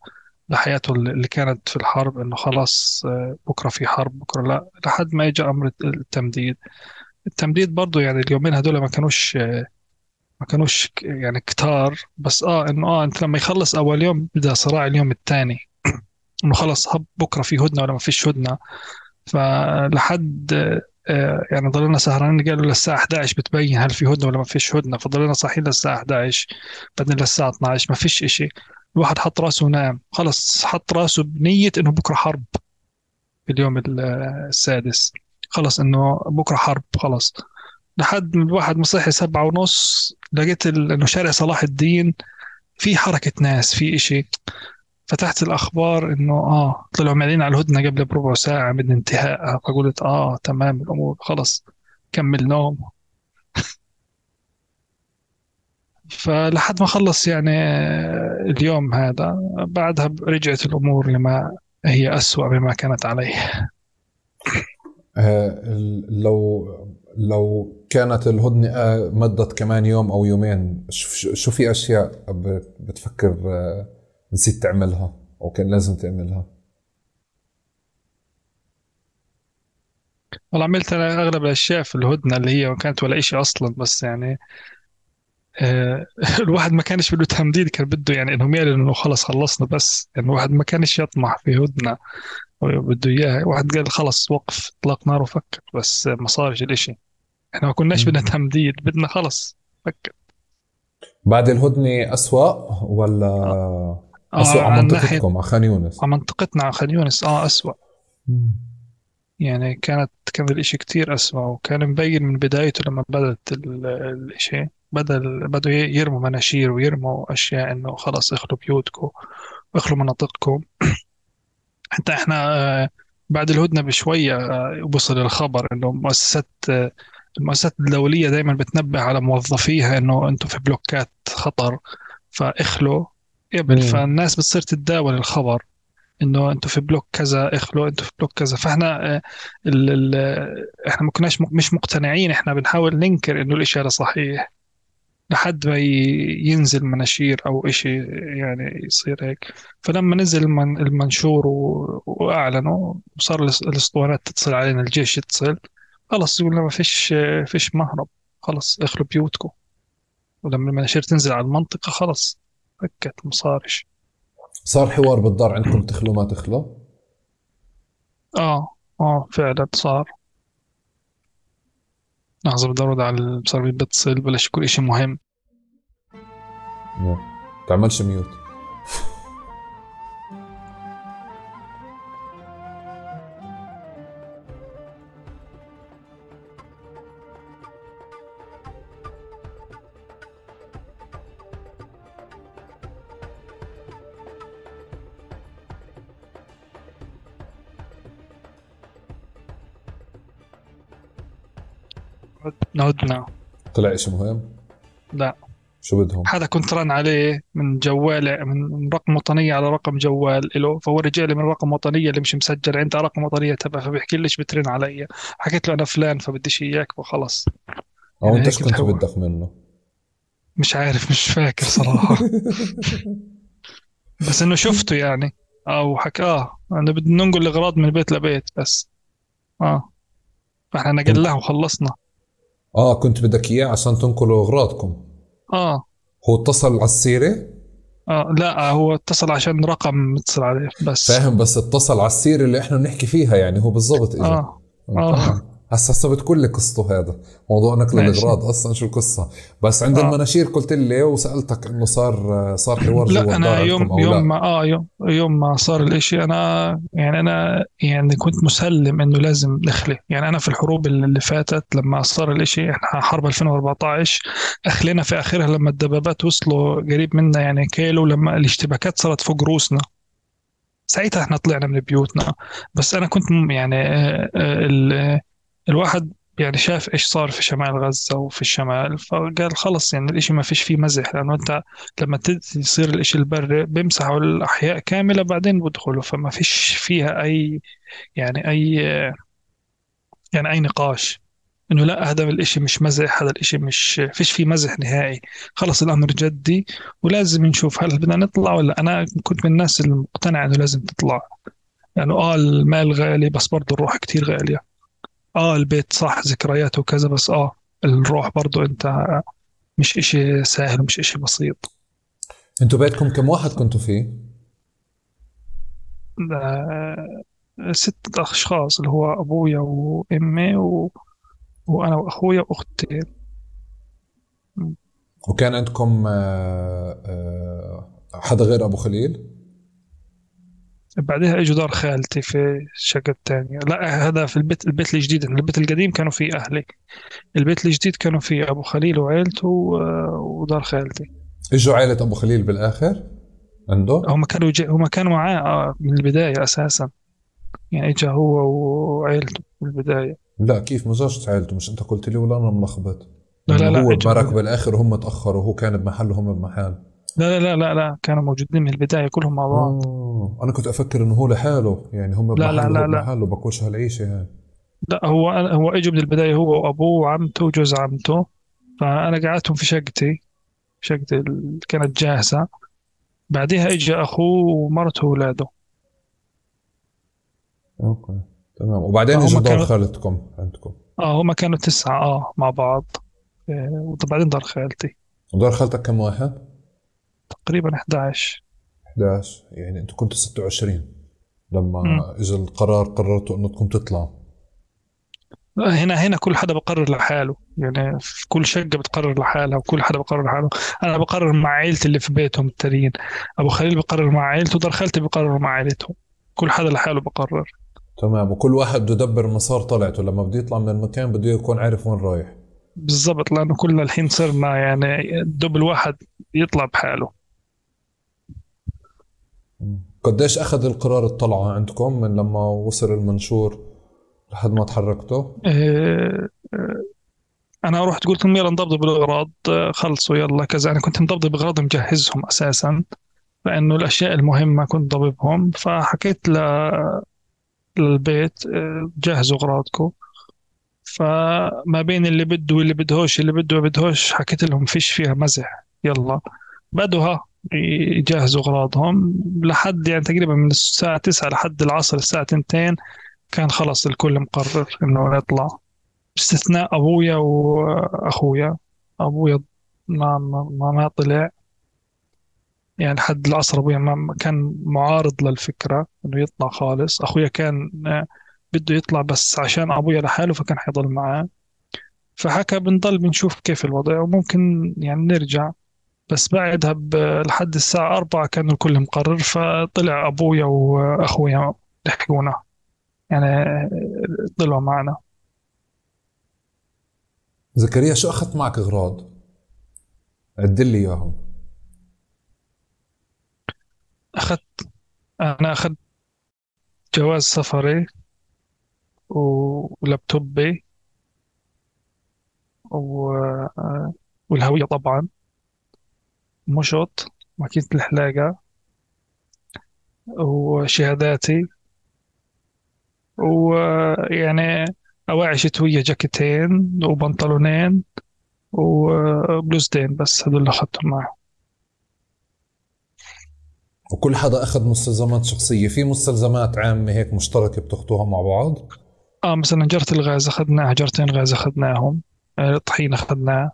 لحياته اللي كانت في الحرب إنه خلاص آه بكرة في حرب بكرة لا لحد ما إجا أمر التمديد. التمديد برضو يعني اليومين هدول ما كانوش ما كانوش يعني كتار بس آه إنه آه أنت لما يخلص أول يوم بدا صراع اليوم الثاني. إنه خلص هب بكرة في هدنة ولا ما فيش هدنة. فلحد آه يعني ضلينا سهرانين قالوا للساعه 11 بتبين هل في هدنة ولا ما فيش هدنة. فضلينا صاحيين للساعة 11 بعدين للساعة 12 ما فيش إشي. الواحد حط رأسه ونام. خلص حط رأسه بنية إنه بكرة حرب في اليوم ال- السادس. خلص إنه بكرة حرب خلص. لحد ما الواحد مصحي سبعة ونص لقيت إنه شارع صلاح الدين في حركة ناس في إشي. فتحت الأخبار إنه آه طلعوا معلنين على الهدنة قبل بربع ساعة من انتهائها فقلت آه تمام الأمور خلص كمل نوم فلحد ما خلص يعني آه، اليوم هذا بعدها رجعت الأمور لما هي أسوأ مما كانت عليه. آه، لو لو كانت الهدنة آه، مدت كمان يوم أو يومين شو في أشياء بتفكر آه، نسيت تعملها أو كان لازم تعملها؟ والله عملت أنا أغلب الأشياء في الهدنة اللي هي كانت ولا إشي أصلا بس يعني آه، الواحد ما كانش بده تمديد كان بده يعني انهم يعلنوا إنه خلص خلصنا بس يعني الواحد ما كانش يطمح في هدنة بده اياها واحد قال خلص وقف اطلاق نار وفكر بس ما صارش الإشي. إحنا ما كناش بدنا تمديد بدنا خلص. فكر بعد الهدنة أسوأ ولا أسوأ آه على عن ناحية منطقتكم على خان يونس؟ على منطقتنا على خان يونس. آه أسوأ. يعني كانت كان الإشي كتير أسوأ وكان مبين من بدايته لما بدأت ال- الإشي. بدأ بدأوا يرموا مناشير ويرموا أشياء إنه خلص اخلوا بيوتكم واخلوا مناطقكم. حتى إحنا آه، بعد الهدنة بشوية آه، وصل الخبر إنه مؤسسات آه، المؤسسات الدولية دائما بتنبه على موظفيها إنه أنتم في بلوكات خطر فاخلوا قبل. فالناس بتصير تتداول الخبر إنه أنتم في بلوك كذا اخلوا أنتم في بلوك كذا. فإحنا آه، ال ال إحنا ما كناش مش مقتنعين. إحنا بنحاول ننكر إنه الإشي هذا صحيح لحد ما ينزل مناشير أو إشي يعني يصير هيك. فلما نزل المن- المنشور و- وأعلنوا صار الإس- الإسطوانات تتصل علينا الجيش يتصل. خلص يقول ما فيش فيش مهرب. خلص اخلوا بيوتكم. ولما المناشير تنزل على المنطقة خلص فكت مصارش صار حوار بالدار عندكم تخلو ما تخلو؟ آه آه فعلا صار. لحظة بدي أرد على صار بيتصل بلش يكون إشي مهم. نعم. تعملش ميوت. نودنا طلع اشي مهم لا. شو بدهم؟ حدا كنت رن عليه من جوال من رقم وطنية على رقم جوال إله فهو رجع لي من رقم وطنية اللي مش مسجل عندها رقم وطنية تبع فبيحكي لي ليش بترن علي. حكيت له أنا فلان فبديش إياك وخلص أو يعني هيك إيش كنت. بدك منه؟ مش عارف مش فاكر صراحة. بس إنه شفته يعني. أو حكى آه أنا بدنا ننقل الأغراض من بيت لبيت بس. آه. فإحنا نقلناه وخلصنا. آه كنت بدك إياه عشان تنقلوا أغراضكم. آه. هو اتصل على السيرة؟ آه لا هو اتصل عشان رقم متصل عليه بس. فاهم بس اتصل على السيرة اللي إحنا بنحكي فيها يعني هو بالضبط اجى آه. آه. هسا بتقول لي قصته هذا موضوع نقل. الأغراض أصلا شو القصة؟ بس عند آه. المناشير قلت لي وسألتك إنه صار صار حوار لا أنا يوم يوم لا. ما آه يوم يوم ما صار الإشي أنا يعني أنا يعني كنت مسلم إنه لازم نخلي يعني أنا في الحروب اللي فاتت لما صار الإشي إحنا حرب 2014 أخلينا في آخرها لما الدبابات وصلوا قريب منا يعني كيلو لما الاشتباكات صارت فوق روسنا. ساعتها إحنا طلعنا من بيوتنا. بس أنا كنت يعني آه، آه، الواحد يعني شاف إيش صار في شمال غزة وفي الشمال فقال خلص يعني الإشي ما فيش فيه مزح لأنه أنت لما يصير الإشي البري بيمسحوا الأحياء كاملة بعدين بدخلوا فما فيش فيها أي يعني أي يعني أي نقاش. إنه لا هذا الإشي مش مزح هذا الإشي مش فيش فيه مزح نهائي. خلص الأمر جدي ولازم نشوف هل بدنا نطلع ولا أنا كنت من الناس المقتنعة إنه لازم تطلع يعني آه المال غالي بس برضه الروح كتير غالية. آه البيت صح ذكرياته وكذا بس آه الروح برضه أنت مش إشي سهل ومش إشي بسيط أنتوا بيتكم كم واحد كنتوا فيه؟ ستة أشخاص اللي هو أبويا وأمي و... وأنا وأخويا وأختي وكان عندكم آه، آه، حدا غير أبو خليل؟ بعدها إجوا دار خالتي في الشقة الثانية لا هذا في البيت البيت الجديد. البيت القديم كانوا فيه أهلي. البيت الجديد كانوا فيه أبو خليل وعيلته ودار خالتي. إجوا عائله أبو خليل بالآخر؟ عنده؟ هم كانوا جي... هم كانوا معاه آه، من البداية أساسا. يعني إجا هو وعيلته من البداية. لا كيف؟ ما جاش عائلته مش أنت قلت لي ولا أنا ملخبط؟ لا لا لا هو بمرك بالآخر وهم تأخروا. وهو كان بمحل وهم بمحل لا لا لا لا لا كانوا موجودين من البداية كلهم مع بعض. آه. أنا كنت أفكر إنه هو لحاله يعني هم لا، لا، لا، لا. بمحل وباكلش هالعيشة يعني لا هو هو إجوا من البداية هو وأبوه وعمته وجوز عمته. فأنا قعدتهم في شقتي شقتي اللي كانت جاهزة. بعدها اجى أخوه ومرته وأولاده أوكي تمام. وبعدين اجوا دار كانوا- خالتكم عندكم. آه هما كانوا تسعة آه مع بعض. آه، وبعدين دار خالتي. ودار خالتك كم واحد؟ تقريبا 11 11 يعني أنتم كنتوا 26 لما. اجى القرار قررتوا انكم تطلعوا هنا هنا كل حدا بقرر لحاله يعني في كل شقة بتقرر لحالها وكل حدا بقرر لحاله. أنا بقرر مع عيلتي اللي في بيتهم التانيين. أبو خليل بقرر مع عيلته ودار خالتي بقرر مع عيلتهم. كل حدا لحاله بقرر. تمام وكل واحد بده يدبر مسار طلعته. لما بده يطلع من المكان بده يكون عارف وين رايح. بالضبط لأنه كلنا الحين صرنا يعني دوب الواحد يطلع بحاله. قديش أخذ القرار الطلعة عندكم من لما وصل المنشور لحد ما تحركتوا؟ آه، آه، أنا رحت قلت لهم يلا نضبط الاغراض آه، خلصوا يلا كذا. أنا كنت مضبط باغراض مجهزهم أساسا لأنه الأشياء المهمة كنت ضبطهم فحكيت ل... للبيت آه، جهزوا أغراضكم. فما بين اللي بده واللي بدهوش اللي بده بدهوش حكيت لهم فيش فيها مزح. يلا. بدوها يجهزوا أغراضهم لحد يعني تقريبا من الساعة 9 لحد العصر الساعة 2 كان خلص الكل مقرر إنه يطلع. باستثناء أبويا وأخويا. أبويا ما ما ما طلع. يعني لحد العصر أبويا ما كان معارض للفكرة إنه يطلع خالص. أخويا كان بده يطلع بس عشان ابويا لحاله فكان حيضل معاه. فحكى بنضل بنشوف كيف الوضع وممكن يعني نرجع. بس بعدها لحد الساعة أربعة كان الكل مقرر فطلع أبويا وأخويا لحقونا يعني طلعوا معنا. زكريا شو أخذت معك أغراض؟ عدل لي إياهم. أخذت أنا أخذت جواز سفري. ولابتوبي والهوية طبعا. مشط ماكينة الحلاقة وشهاداتي ويعني أواعي شتوية جاكيتين وبنطلونين وبلوزتين بس هذول اللي أخذتهم معي. وكل حدا أخذ مستلزمات شخصية. في مستلزمات عامة هيك مشتركة بتأخذوها مع بعض؟ آه مثلا جرة الغاز أخذناها جرتين غاز أخذناهم. الطحين آه، أخذناه.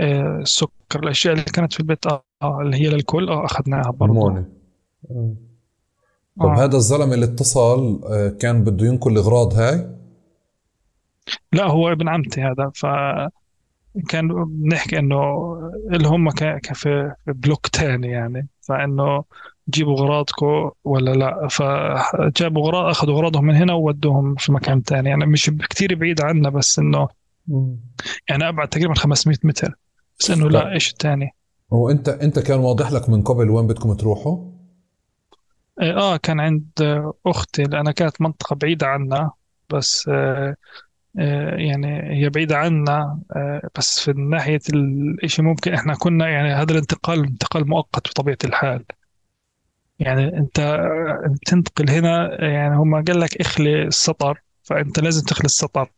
آه، السكر الأشياء اللي كانت في البيت آه, آه اللي هي للكل آه أخذناها برضه طب آه. هذا الزلمه اللي اتصل آه، كان بده ينقل الاغراض هاي؟ لا هو ابن عمتي هذا ف كان بنحكي إنه اللي هم في بلوك تاني يعني. فإنه جيبوا اغراضكم ولا لا؟ فجابوا اغراض أخذوا اغراضهم من هنا وودوهم في مكان تاني. يعني مش كثير بعيد عنا بس إنه يعني أبعد تقريبا 500 متر. بس إنه لا إيش الثاني وانت أنت كان واضح لك من قبل وين بدكم تروحوا؟ إيه، آه كان عند أختي لانها كانت منطقة بعيدة عنا. بس آه آه يعني هي بعيدة عنا آه بس في ناحية الإشي ممكن إحنا كنا يعني هذا الانتقال انتقال مؤقت بطبيعة الحال. يعني أنت تنتقل هنا يعني هم قال لك اخلي السطر فأنت لازم تخلي السطر.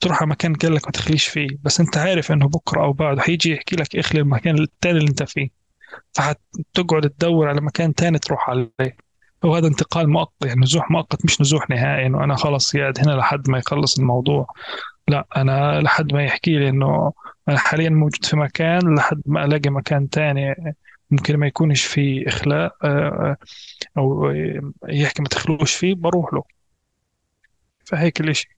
تروح على مكان قال لك ما تخليش فيه بس أنت عارف إنه بكرة أو بعد حيجي يحكي لك اخلي المكان التاني اللي أنت فيه. فحتقعد تدور على مكان تاني تروح عليه. وهذا انتقال مؤقت يعني نزوح مؤقت مش نزوح نهائي إنه أنا خلص قاعد هنا لحد ما يخلص الموضوع. لا أنا لحد ما يحكي لي إنه أنا حاليا موجود في مكان لحد ما ألاقي مكان تاني ممكن ما يكونش فيه إخلاء آه، آه، أو يحكي ما تخلوش فيه بروح له. فهيك الإشي.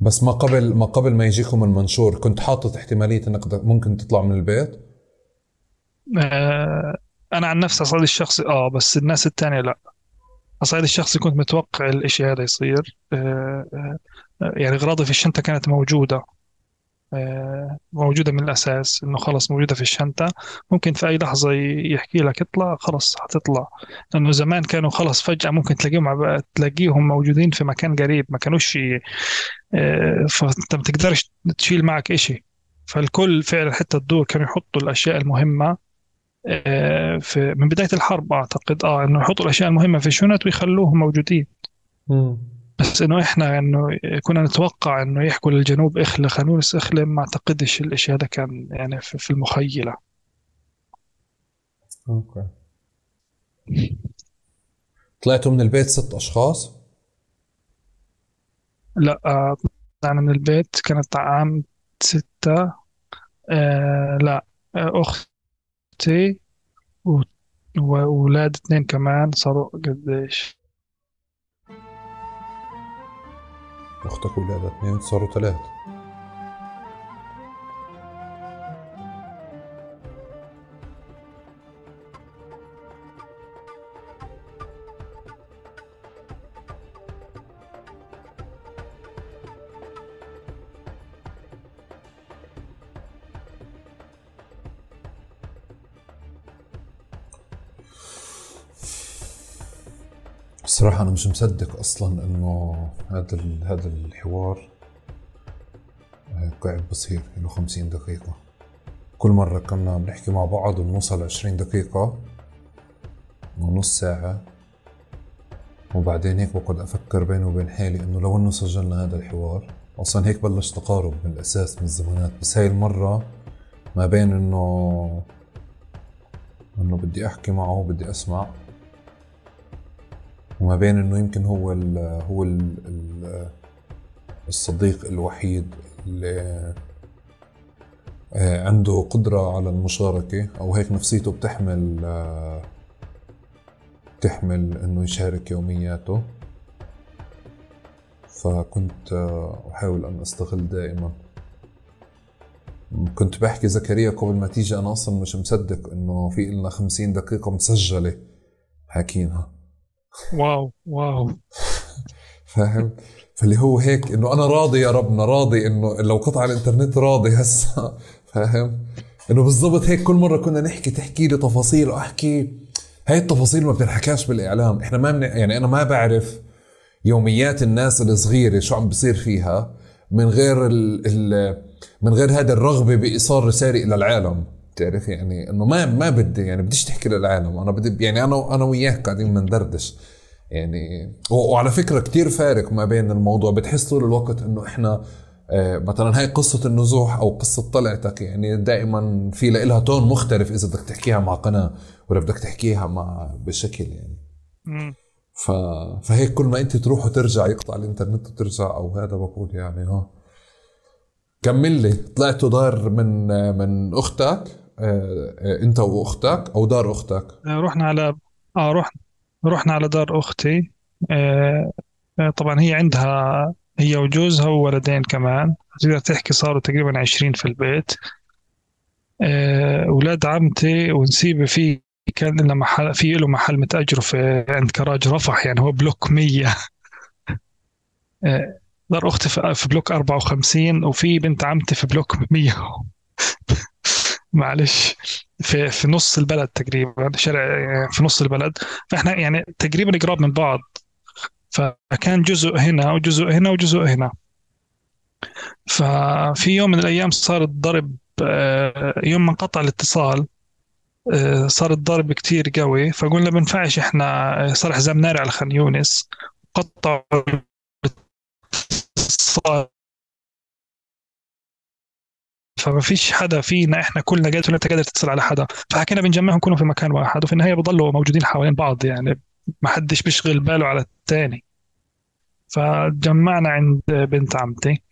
بس ما قبل ما قبل ما يجيكم المنشور كنت حاطط احتمالية إنك ممكن تطلع من البيت؟ آه أنا عن نفسي على الشخصي آه بس الناس التانية لا. على الشخصي كنت متوقع الإشي هذا يصير آه آه يعني أغراضي في الشنطة كانت موجودة. آه موجودة من الأساس إنه خلص موجودة في الشنطة. ممكن في أي لحظة يحكي لك اطلع خلص حتطلع. لأنه زمان كانوا خلص فجأة ممكن تلاقيهم تلاقيهم موجودين في مكان قريب ما كانوش آه فأنت ما تقدرش تشيل معك إشي. فالكل فعلا حتى الدور كانوا يحطوا الأشياء المهمة آه، في من بداية الحرب أعتقد آه إنه يحطوا الأشياء المهمة في الشنط ويخلوهم موجودين. بس إنه إحنا إنه كنا نتوقع إنه يحكوا للجنوب اخلى خانونس اخلى ما أعتقدش الإشي هذا كان يعني في المخيلة. أوكي. طلعتوا من البيت ست أشخاص؟ لا آه، طلعنا من البيت كانت عام ستة آه لا آه أختي وولاد اثنين كمان صاروا قديش؟ أختك وولاد اثنين صاروا ثلاث مش مصدق أصلا إنه هذا هذا الحوار هيك قاعد بصير له 50 دقيقة. كل مرة كنا بنحكي مع بعض ونوصل 20 دقيقة ونص ساعة. وبعدين هيك بقعد أفكر بيني وبين حالي إنه لو إنه سجلنا هذا الحوار؟ أصلا هيك بلش تقارب من الأساس من الزمانات. بس هاي المرة ما بين إنه إنه بدي أحكي معه وبدي أسمع. وما بين إنه يمكن هو ال هو ال الصديق الوحيد اللي آه، عنده قدرة على المشاركة أو هيك نفسيته بتحمل آه، بتحمل إنه يشارك يومياته. فكنت آه، أحاول أن أستغل دائما. كنت بحكي زكريا قبل ما تيجي أنا أصلا مش مصدق إنه في إلنا خمسين دقيقة مسجلة حاكينها. واو واو. فاهم؟ فاللي هو هيك إنه أنا راضي يا ربنا راضي إنه لو قطع الإنترنت راضي هسه. فاهم؟ إنه بالضبط هيك كل مرة كنا نحكي تحكي لي تفاصيل وأحكي. هاي التفاصيل ما بتنحكاش بالإعلام. إحنا ما من يعني أنا ما بعرف يوميات الناس الصغيرة شو عم بصير فيها من غير ال... ال... من غير هذه الرغبة بإيصال رسالة إلى العالم. بتعرف يعني إنه ما ما بدي يعني بديش تحكي للعالم. أنا بدي يعني أنا أنا وياك قاعدين بندردش. يعني وعلى فكرة كتير فارق ما بين الموضوع. بتحس طول الوقت إنه إحنا آه، مثلا هاي قصة النزوح أو قصة طلعتك يعني دائما في لها تون مختلف إذا بدك تحكيها مع قناة ولا بدك تحكيها مع بشكل يعني. ف... فهيك كل ما أنت تروح وترجع يقطع الإنترنت وترجع أو هذا بقول يعني ها. كمل لي. طلعتوا دار من من أختك. آه، آه، أنت وأختك أو دار أختك؟ رحنا على آه رحنا رحنا على دار أختي. آه طبعا هي عندها هي وجوزها وولدين كمان. تقدر تحكي صاروا تقريبا عشرين في البيت. آه، أولاد عمتي ونسيبه في كان لنا محل في له محل متأجره في عند كراج رفح يعني هو بلوك مية. آه، دار أختي في بلوك أربعة وخمسين وفي بنت عمتي في بلوك مية. معلش في في نص البلد تقريبا شارع في نص البلد. فإحنا يعني تقريبا قراب من بعض. فكان جزء هنا وجزء هنا وجزء هنا. ففي يوم من الأيام صار الضرب آه، يوم ما انقطع الاتصال آه، صار الضرب كتير قوي. فقلنا بنفعش إحنا آه، صار حزام ناري على خان يونس. قطعوا الاتصال. فما فيش حدا فينا إحنا كلنا قالت انت قادر تتصل على حدا. فحكينا بنجمعهم كلهم في مكان واحد وفي النهاية بضلوا موجودين حوالين بعض يعني ما حدش بيشغل باله على الثاني فجمعنا عند بنت عمتي.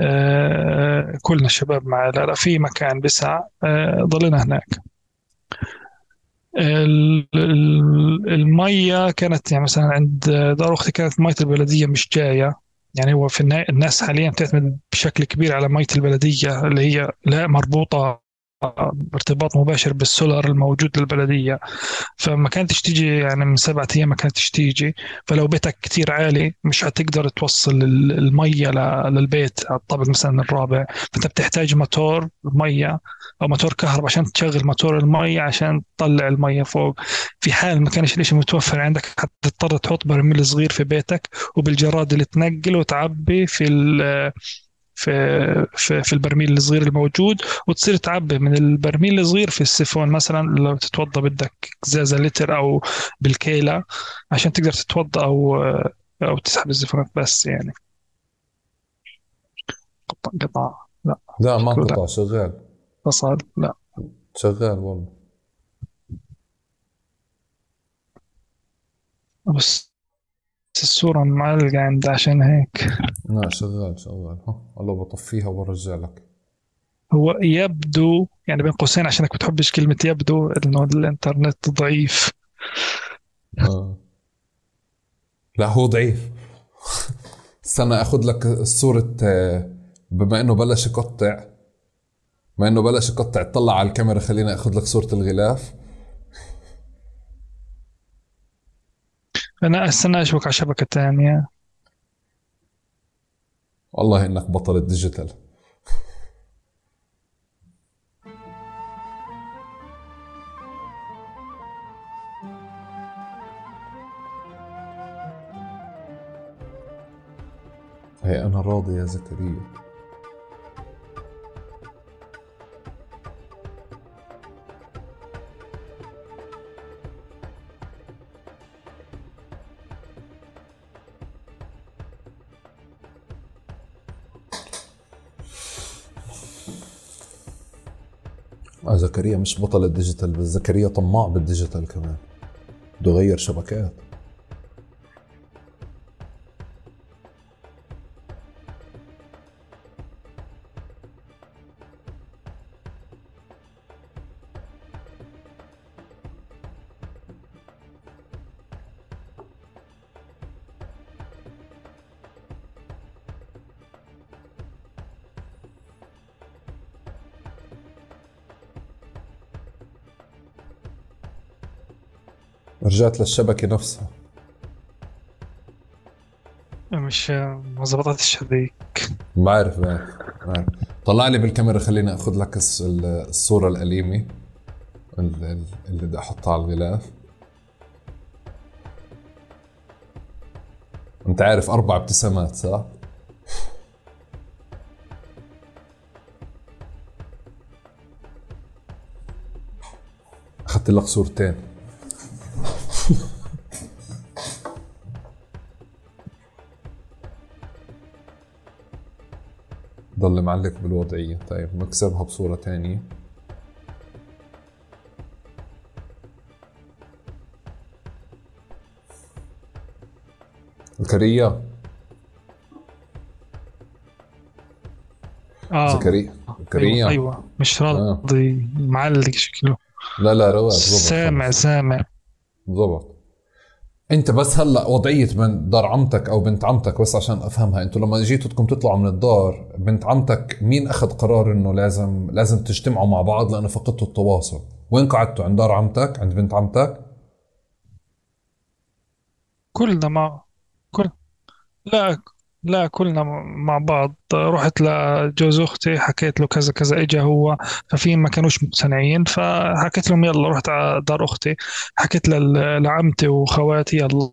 آه، كلنا الشباب مع لا لا في مكان بسع آه، ضلينا هناك. المية كانت يعني مثلا عند دار أختي كانت مية البلدية مش جاية. يعني هو في الناس حاليا تعتمد بشكل كبير على مية البلدية اللي هي لا مربوطة ارتباط مباشر بالسولار الموجود للبلدية. فما كانتش تيجي يعني من سبعة أيام ما كانتش تيجي. فلو بيتك كتير عالي مش هتقدر توصل المية للبيت على الطابق مثلا الرابع. فأنت بتحتاج موتور مية أو موتور كهرباء عشان تشغل موتور المية عشان تطلع المية فوق. في حال ما كانش الإشي متوفر عندك هتضطر تحط برميل صغير في بيتك وبالجرادل تنقل وتعبي في في في, في البرميل الصغير الموجود وتصير تعبي من البرميل الصغير في السيفون. مثلا لو تتوضا بدك إزازة لتر أو بالكيلة عشان تقدر تتوضا أو أو تسحب الزيفونات بس يعني. قطع قطع. لا. لا ما قطع. شغال. فصل لا. شغال والله. بس. الصورة معلقة عندي عشان هيك. لا شغال شغال ها الله بطفيها وبرجع لك. هو يبدو يعني بين قوسين عشانك بتحبش كلمة يبدو إنه الإنترنت ضعيف. آه. لا هو ضعيف. استنى أخذ لك صورة آه، بما إنه بلش يقطع بما إنه بلش يقطع اطلع على الكاميرا خلينا أخذ لك صورة الغلاف. أنا أستنى أشوفك على شبكة ثانية والله إنك بطل الديجيتال. هي أنا راضي يا زكريا. آه زكريا مش بطل ال digital بس زكريا طماع بال digital كمان. بده يغير شبكات. رجعت للشبكة نفسها. مش ما زبطتش هذيك بعرف بعرف بعرف. طلع لي بالكاميرا خليني أخذ لك الصورة الأليمة اللي بدي أحطها على الغلاف. أنت عارف أربع ابتسامات صح؟ أخذت لك صورتين. ضل معلق بالوضعية. طيب نكسبها بصورة تانية. زكريا؟ آه. زكريا؟ زكريا؟ أيوه, أيوة. مش راضي آه. معلق شكله. لا لا رواق سامع سامع. ضبط انت بس هلا وضعية بنت دار عمتك أو بنت عمتك بس عشان افهمها أنتوا لما جيتوا بدكم تطلعوا من الدار بنت عمتك مين اخذ قرار انه لازم لازم تجتمعوا مع بعض لأنه فقدتوا التواصل؟ وين قعدتوا؟ عند دار عمتك؟ عند بنت عمتك؟ كلنا مع كل لا لا كلنا مع بعض. رحت لجوز أختي حكيت له كذا كذا اجى هو. ففي ما كانوش مقتنعين فحكيت لهم يلا رحت على دار أختي. حكيت لعمتي وخواتي يلا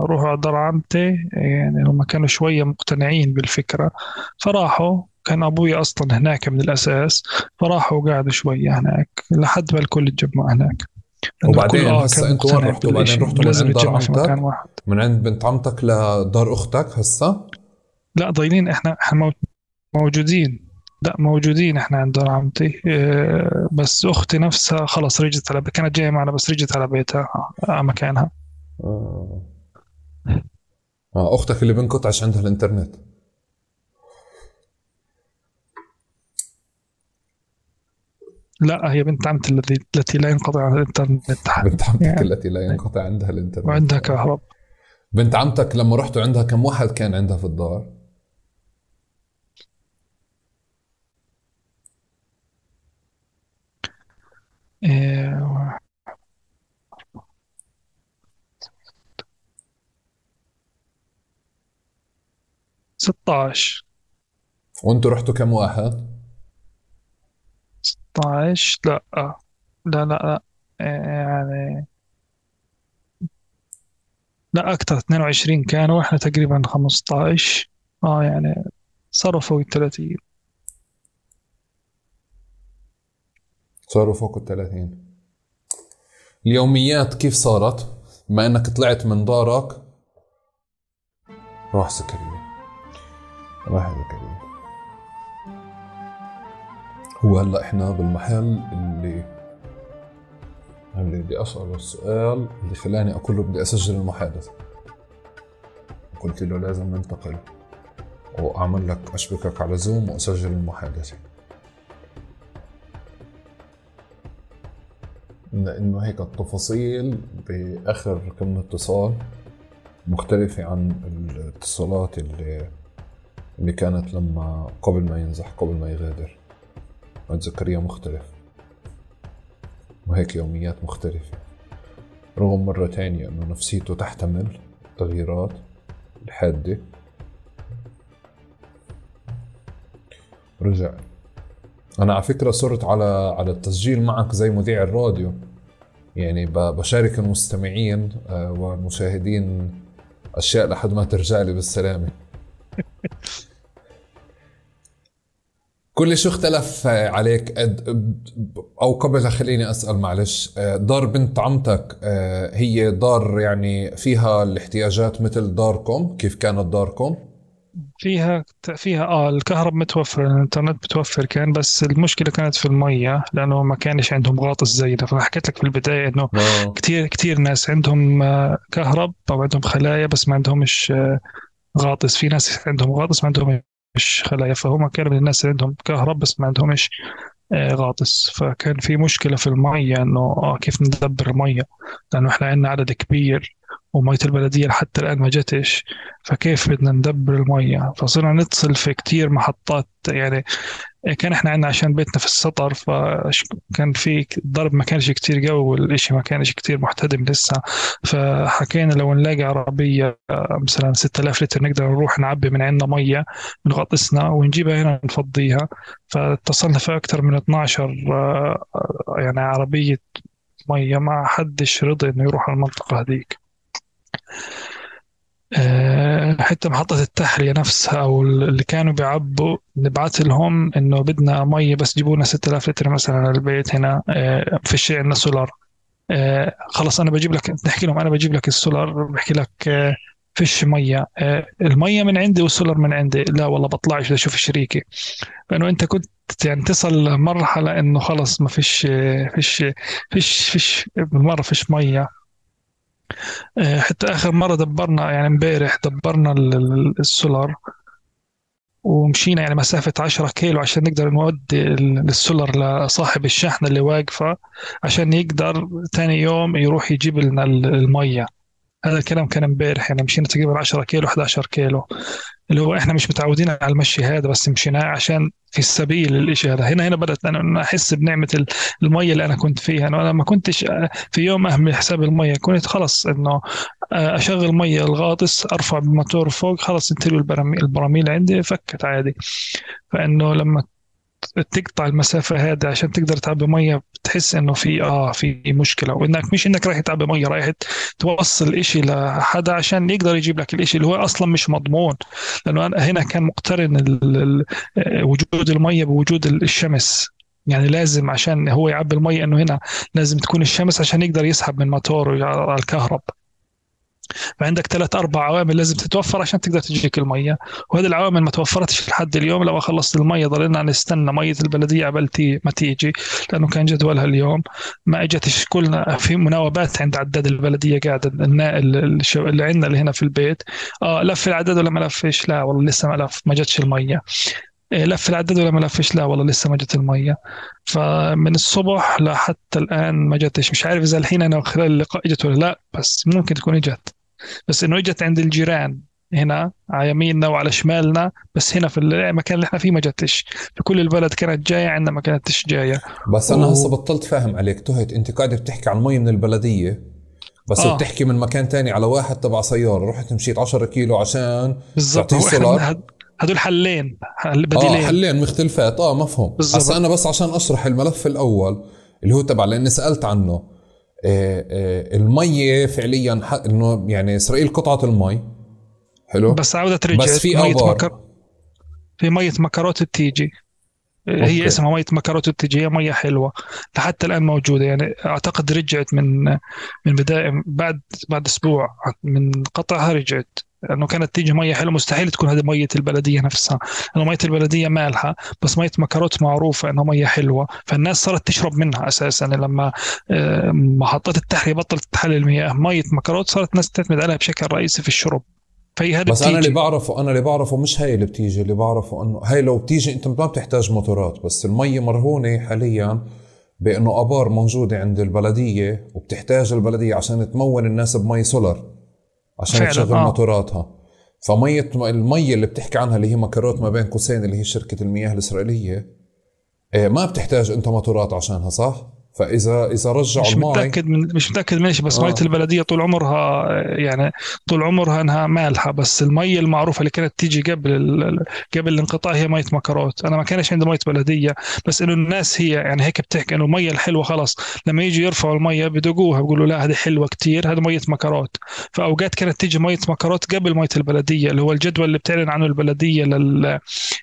روحوا على دار عمتي. يعني هم كانوا شوية مقتنعين بالفكرة. فراحوا. كان أبوي أصلا هناك من الأساس. فراحوا وقعدوا شوية هناك لحد ما الكل اتجمع هناك. وبعدين آه هسه أنتوا وين رحتوا؟ بعدين رحتوا من عند دار عمتك من عند بنت عمتك لدار أختك هسه لا ضايلين إحنا إحنا موجودين. لا موجودين إحنا عند دار عمتي. آه بس أختي نفسها خلص رجعت على كانت جاية معنا بس رجعت على بيتها على مكانها. آه. آه أختك اللي بنقطعش عندها الإنترنت. لا هي بنت عمتي التي التي لا ينقطع الإنترنت بنت عمتك يعني. التي لا ينقطع عندها الإنترنت وعندها كهرب بنت عمتك لما رحتوا عندها كم واحد كان عندها في الدار؟ إيه ستاش وأنتوا رحتوا كم واحد؟ 16 لا. لا لا لا. يعني لا أكثر 22 كانوا وإحنا تقريبا 15 آه يعني صاروا فوق ال 30 صاروا فوق ال 30 اليوميات كيف صارت؟ بما إنك طلعت من دارك راح زكريا راح زكريا هو هلأ إحنا بالمحل اللي اللي بدي أسأله السؤال اللي خلاني أقول له بدي أسجل المحادثة. قلت له لازم ننتقل. وأعمل لك أشبكك على زوم وأسجل المحادثة. لأنه هيك التفاصيل بآخر كم اتصال مختلفة عن الاتصالات اللي اللي كانت لما قبل ما ينزح قبل ما يغادر. عند مختلف. وهيك يوميات مختلفة. رغم مرة تانية أنه نفسيته تحتمل التغييرات الحادة. رجع. أنا على فكرة صرت على على التسجيل معك زي مذيع الراديو. يعني بشارك المستمعين آه، والمشاهدين أشياء لحد ما ترجع لي بالسلامة. كل شو اختلف عليك. أو قبلها خليني أسأل معلش. دار بنت عمتك هي دار يعني فيها الاحتياجات مثل داركم؟ كيف كانت داركم؟ فيها فيها آه الكهرب متوفر الإنترنت متوفر كان بس المشكلة كانت في المية لأنه ما كانش عندهم غاطس زينا فانا حكيت لك في البداية إنه كثير كثير ناس عندهم آه، كهرب أو عندهم خلايا بس ما عندهمش آه، غاطس في ناس عندهم غاطس ما عندهمش خلايا فهم كانوا من الناس اللي عندهم كهرب بس ما عندهمش آه، غاطس. فكان في مشكلة في المية إنه آه كيف ندبر المية؟ لأنه إحنا عندنا عدد كبير ومية البلدية لحتى الآن ما جتش فكيف بدنا ندبر المية؟ فصرنا نتصل في كتير محطات يعني كان إحنا عندنا عشان بيتنا في السطر فكان في الضرب ما كانش كتير قوي والإشي ما كانش كتير محتدم لسه. فحكينا لو نلاقي عربية آه، مثلا 6000 لتر نقدر نروح نعبي من عندنا مية من غطسنا ونجيبها هنا نفضيها فاتصلنا في أكثر من 12 آه، آه، يعني عربية مية ما حدش رضي إنه يروح على المنطقة هذيك. حتى محطة التحلية نفسها أو اللي كانوا بيعبوا نبعث لهم إنه بدنا مية بس جيبوا لنا 6000 لتر مثلا على البيت هنا آه، في الشيء عندنا سولار آه، خلص أنا بجيب لك نحكي لهم أنا بجيب لك السولار بحكي لك آه، فيش مية. آه، المية من عندي والسولار من عندي. لا والله بطلعش أشوف شريكي لأنه أنت كنت يعني تصل لمرحلة إنه خلص ما فيش آه، فيش فيش فيش بالمرة فيش مية. آه، حتى آخر مرة دبرنا يعني امبارح دبرنا ال- ال- السولار ومشينا يعني مسافة 10 كيلو عشان نقدر نودي ال- السولار لصاحب الشحنة اللي واقفة عشان يقدر تاني يوم يروح يجيب لنا ال- المية. هذا الكلام كان امبارح يعني مشينا تقريبا 10 كيلو 11 كيلو. اللي هو إحنا مش متعودين على المشي هذا بس مشيناه عشان في السبيل الاشي هذا. هنا هنا بدأت أنا أحس بنعمة ال- المية اللي أنا كنت فيها. أنا ما كنتش آه، في يوم أهمل حساب المية كنت خلص إنه آه، أشغل مية الغاطس أرفع بالموتور فوق خلص انتهوا البراميل البراميل عندي فكت عادي. فإنه لما تقطع المسافة هذه عشان تقدر تعبي مية بتحس إنه في آه في مشكلة. وإنك مش إنك رايح تعبي مية رايح توصل إشي لحدا عشان يقدر يجيب لك الإشي اللي هو أصلا مش مضمون. لأنه هنا كان مقترن آه، وجود المية بوجود الشمس. يعني لازم عشان هو يعبي المية إنه هنا لازم تكون الشمس عشان يقدر يسحب من موتور على الكهرب. فعندك ثلاث أربع عوامل لازم تتوفر عشان تقدر تجيك المية. وهذه العوامل ما توفرتش لحد اليوم. لما خلصت المية ضلينا نستنى مية البلدية تي ما تيجي لأنه كان جدولها اليوم. ما اجتش كلنا في مناوبات عند عداد البلدية قاعدة النا- ال- الش- اللي عندنا اللي هنا في البيت. آه لف العداد ولا ما لفش؟ لا والله لسه ما لف ما جتش المية. إيه، لف العداد ولا ما لفش؟ لا والله لسه ما جت المية. فمن الصبح لحتى الآن ما جتش. مش عارف إذا الحين أنا خلال اللقاء إجت ولا لا بس ممكن تكون إجت. بس إنه إجت عند الجيران هنا على يميننا وعلى شمالنا بس هنا في المكان اللي إحنا فيه ما جتش في كل البلد كانت جاية عندنا ما كانتش جاية. بس أنا و- هسه بطلت فاهم عليك تهت أنت قاعد بتحكي عن مي من البلدية بس آه. بتحكي من مكان تاني على واحد تبع سيارة. رحت مشيت 10 كيلو عشان بالضبط. هدول حلين حل آه بديلين. حلين مختلفات. آه مفهوم. بالضبط. أنا بس عشان أشرح الملف الأول اللي هو تبع لأني سألت عنه. آه آه المية فعليا إنه يعني إسرائيل قطعت المي. حلو. بس عودت بس رجعت في مية ابار مكر في مية مكروت بتيجي هي أوكي. اسمها مية مكروت بتيجي هي مية حلوة. لحتى الآن موجودة. يعني أعتقد رجعت من من بداية بعد بعد أسبوع من قطعها رجعت. لأنه كانت تيجي مية حلوة مستحيل تكون هذه مية البلدية نفسها. لأنه مية البلدية مالحة بس مية مكروت معروفة إنها مية حلوة. فالناس صارت تشرب منها أساسا. لما آه، محطات التحلية بطلت تحلل المياه مية مكروت صارت الناس تعتمد عليها بشكل رئيسي في الشرب. فهي هذه بس أنا اللي بتيجي بعرفه أنا اللي بعرفه مش هاي اللي بتيجي. اللي بعرفه إنه هاي لو بتيجي أنت ما بتحتاج موتورات بس المي مرهونة حاليا بإنه أبار موجودة عند البلدية وبتحتاج البلدية عشان تمون الناس بمي سولار. عشان تشغل آه. موتوراتها فمية المية اللي بتحكي عنها اللي هي مكروت ما بين قوسين اللي هي شركة المياه الإسرائيلية إيه، ما بتحتاج أنت موتورات عشانها صح؟ فإذا إذا رجعوا مش المي متأكد من مش متأكد منش بس مية آه. البلدية طول عمرها يعني طول عمرها إنها مالحة بس المية المعروفة اللي كانت تيجي قبل ال... قبل الانقطاع هي مية مكروت أنا ما كانش عندي مية بلدية بس إنه الناس هي يعني هيك بتحكي إنه المية الحلوة خلاص. لما يجي يرفعوا المية بدقوها بيقولوا لا هذه حلوة كتير هذه مية مكروت فأوقات كانت تيجي مية مكروت قبل مية البلدية اللي هو الجدول اللي بتعلن عنه البلدية لل...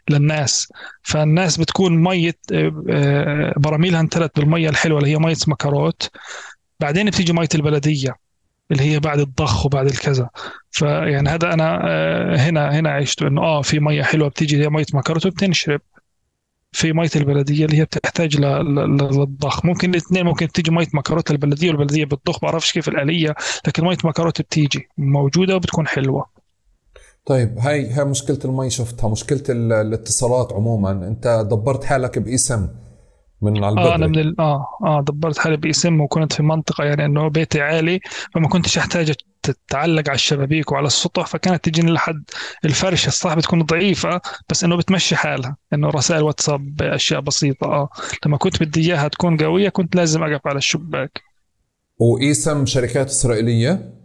للناس. فالناس بتكون مية آه، آه، براميلها امتلت بالمية الحلوة اللي هي مية مكروت بعدين بتيجي مية البلدية اللي هي بعد الضخ وبعد الكذا. فيعني هذا أنا آه، هنا هنا عشت انه آه في مية حلوة بتيجي هي مية مكرته بتنشرب في مية البلدية اللي هي بتحتاج للضخ. ممكن الاثنين ممكن تيجي مية مكروت البلدية والبلدية بتضخ بعرفش كيف الآلية لكن مية مكروت بتيجي موجودة وبتكون حلوة. طيب هاي هاي مشكلة المي شفتها مشكلة ال- الاتصالات عموما. أنت دبرت حالك باسم. من على آه أنا من البدري ال... آه آه دبرت حالي باسم وكنت في منطقة يعني إنه بيتي عالي فما كنتش أحتاج تتعلق على الشبابيك وعلى السطح فكانت تجيني لحد الفرشة. الصح بتكون ضعيفة بس إنه بتمشي حالها إنه رسائل واتساب اشياء بسيطة. آه لما كنت بدي إياها تكون قوية كنت لازم أقف على الشباك. واسم شركات إسرائيلية؟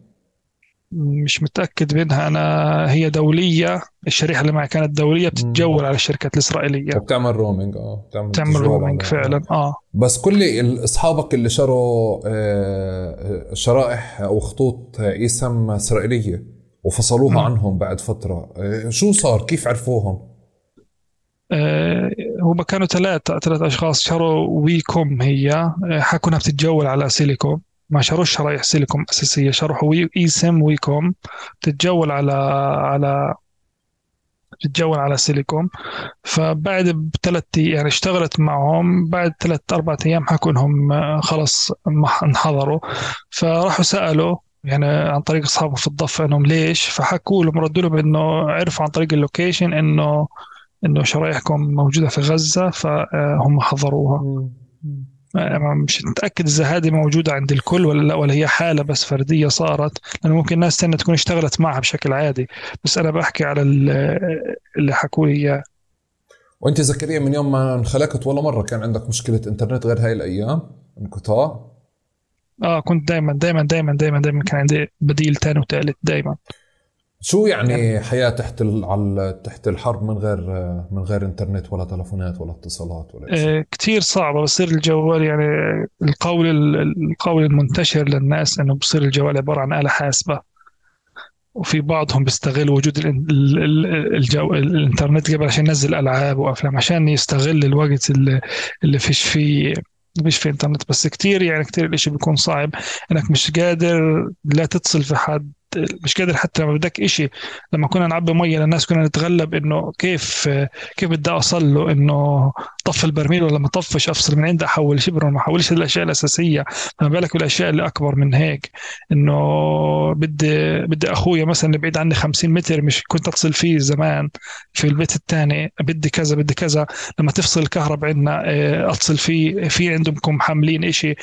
مش متأكد منها. أنا هي دولية الشريحة اللي معي كانت دولية بتتجول على الشركات الإسرائيلية. وبتعمل roaming آه بتعمل تعمل تجوال roaming فعلا آه. بس كل أصحابك اللي شروا آه، شرائح أو خطوط eSIM إسرائيلية وفصلوها مم. عنهم بعد فترة آه، شو صار؟ كيف عرفوهم؟ آه، هم كانوا ثلاثة ثلاث أشخاص شروا ويكوم هي آه، حكوا إنها بتتجول على سيليكوم. ما شروش شرايح سيليكوم أساسية. شروا وي إي سم ويكوم بتتجول على على بتتجول على سيليكوم فبعد بثلاث يعني اشتغلت معهم. بعد ثلاث أربعة أيام حكوا إنهم آه، خلص انحظروا. فراحوا سألوا يعني عن طريق أصحابهم في الضفة إنهم ليش. فحكوا لهم ردوا لهم إنه عرفوا عن طريق ال location إنه إنه شرايحكم موجودة في غزة فهم حظروها. أنا مش متأكد إذا هذه موجودة عند الكل ولا لا ولا هي حالة بس فردية صارت لأنه ممكن ناس تانية تكون اشتغلت معها بشكل عادي. بس أنا بحكي على ال- اللي حكوا لي إياه. وأنت زكريا من يوم ما انخلقت ولا مرة كان عندك مشكلة إنترنت غير هاي الأيام؟ انقطاع آه كنت دائما دائما دائما دائما دائما كان عندي بديل ثاني وثالث دائما شو يعني حياة تحت ال... على تحت الحرب من غير من غير إنترنت ولا تلفونات ولا اتصالات ولا شيء آه كثير صعبة. بصير الجوال يعني القول القول المنتشر للناس إنه بصير الجوال عبارة عن آلة حاسبة. وفي بعضهم بيستغل وجود ال ال ال الجو الإنترنت قبل عشان ينزل ألعاب وأفلام عشان يستغل الوقت اللي, اللي فيش فيه مش في إنترنت. بس كتير يعني كتير الإشي بيكون صعب. إنك مش قادر لا تتصل في حد. مش قادر حتى لما بدك إشي لما كنا نعبي مية للناس كنا نتغلب إنه كيف كيف بدي أوصل له إنه طف البرميل ولا ما طفش أفصل من عنده أحول شبر وما أحولش الأشياء الأساسية. فما بالك بالأشياء اللي أكبر من هيك إنه بدي بدي أخويا مثلا اللي بعيد عني 50 متر مش كنت أتصل فيه زمان في البيت الثاني بدي كذا بدي كذا. لما تفصل الكهرباء عندنا أتصل فيه في عندكم حاملين إشي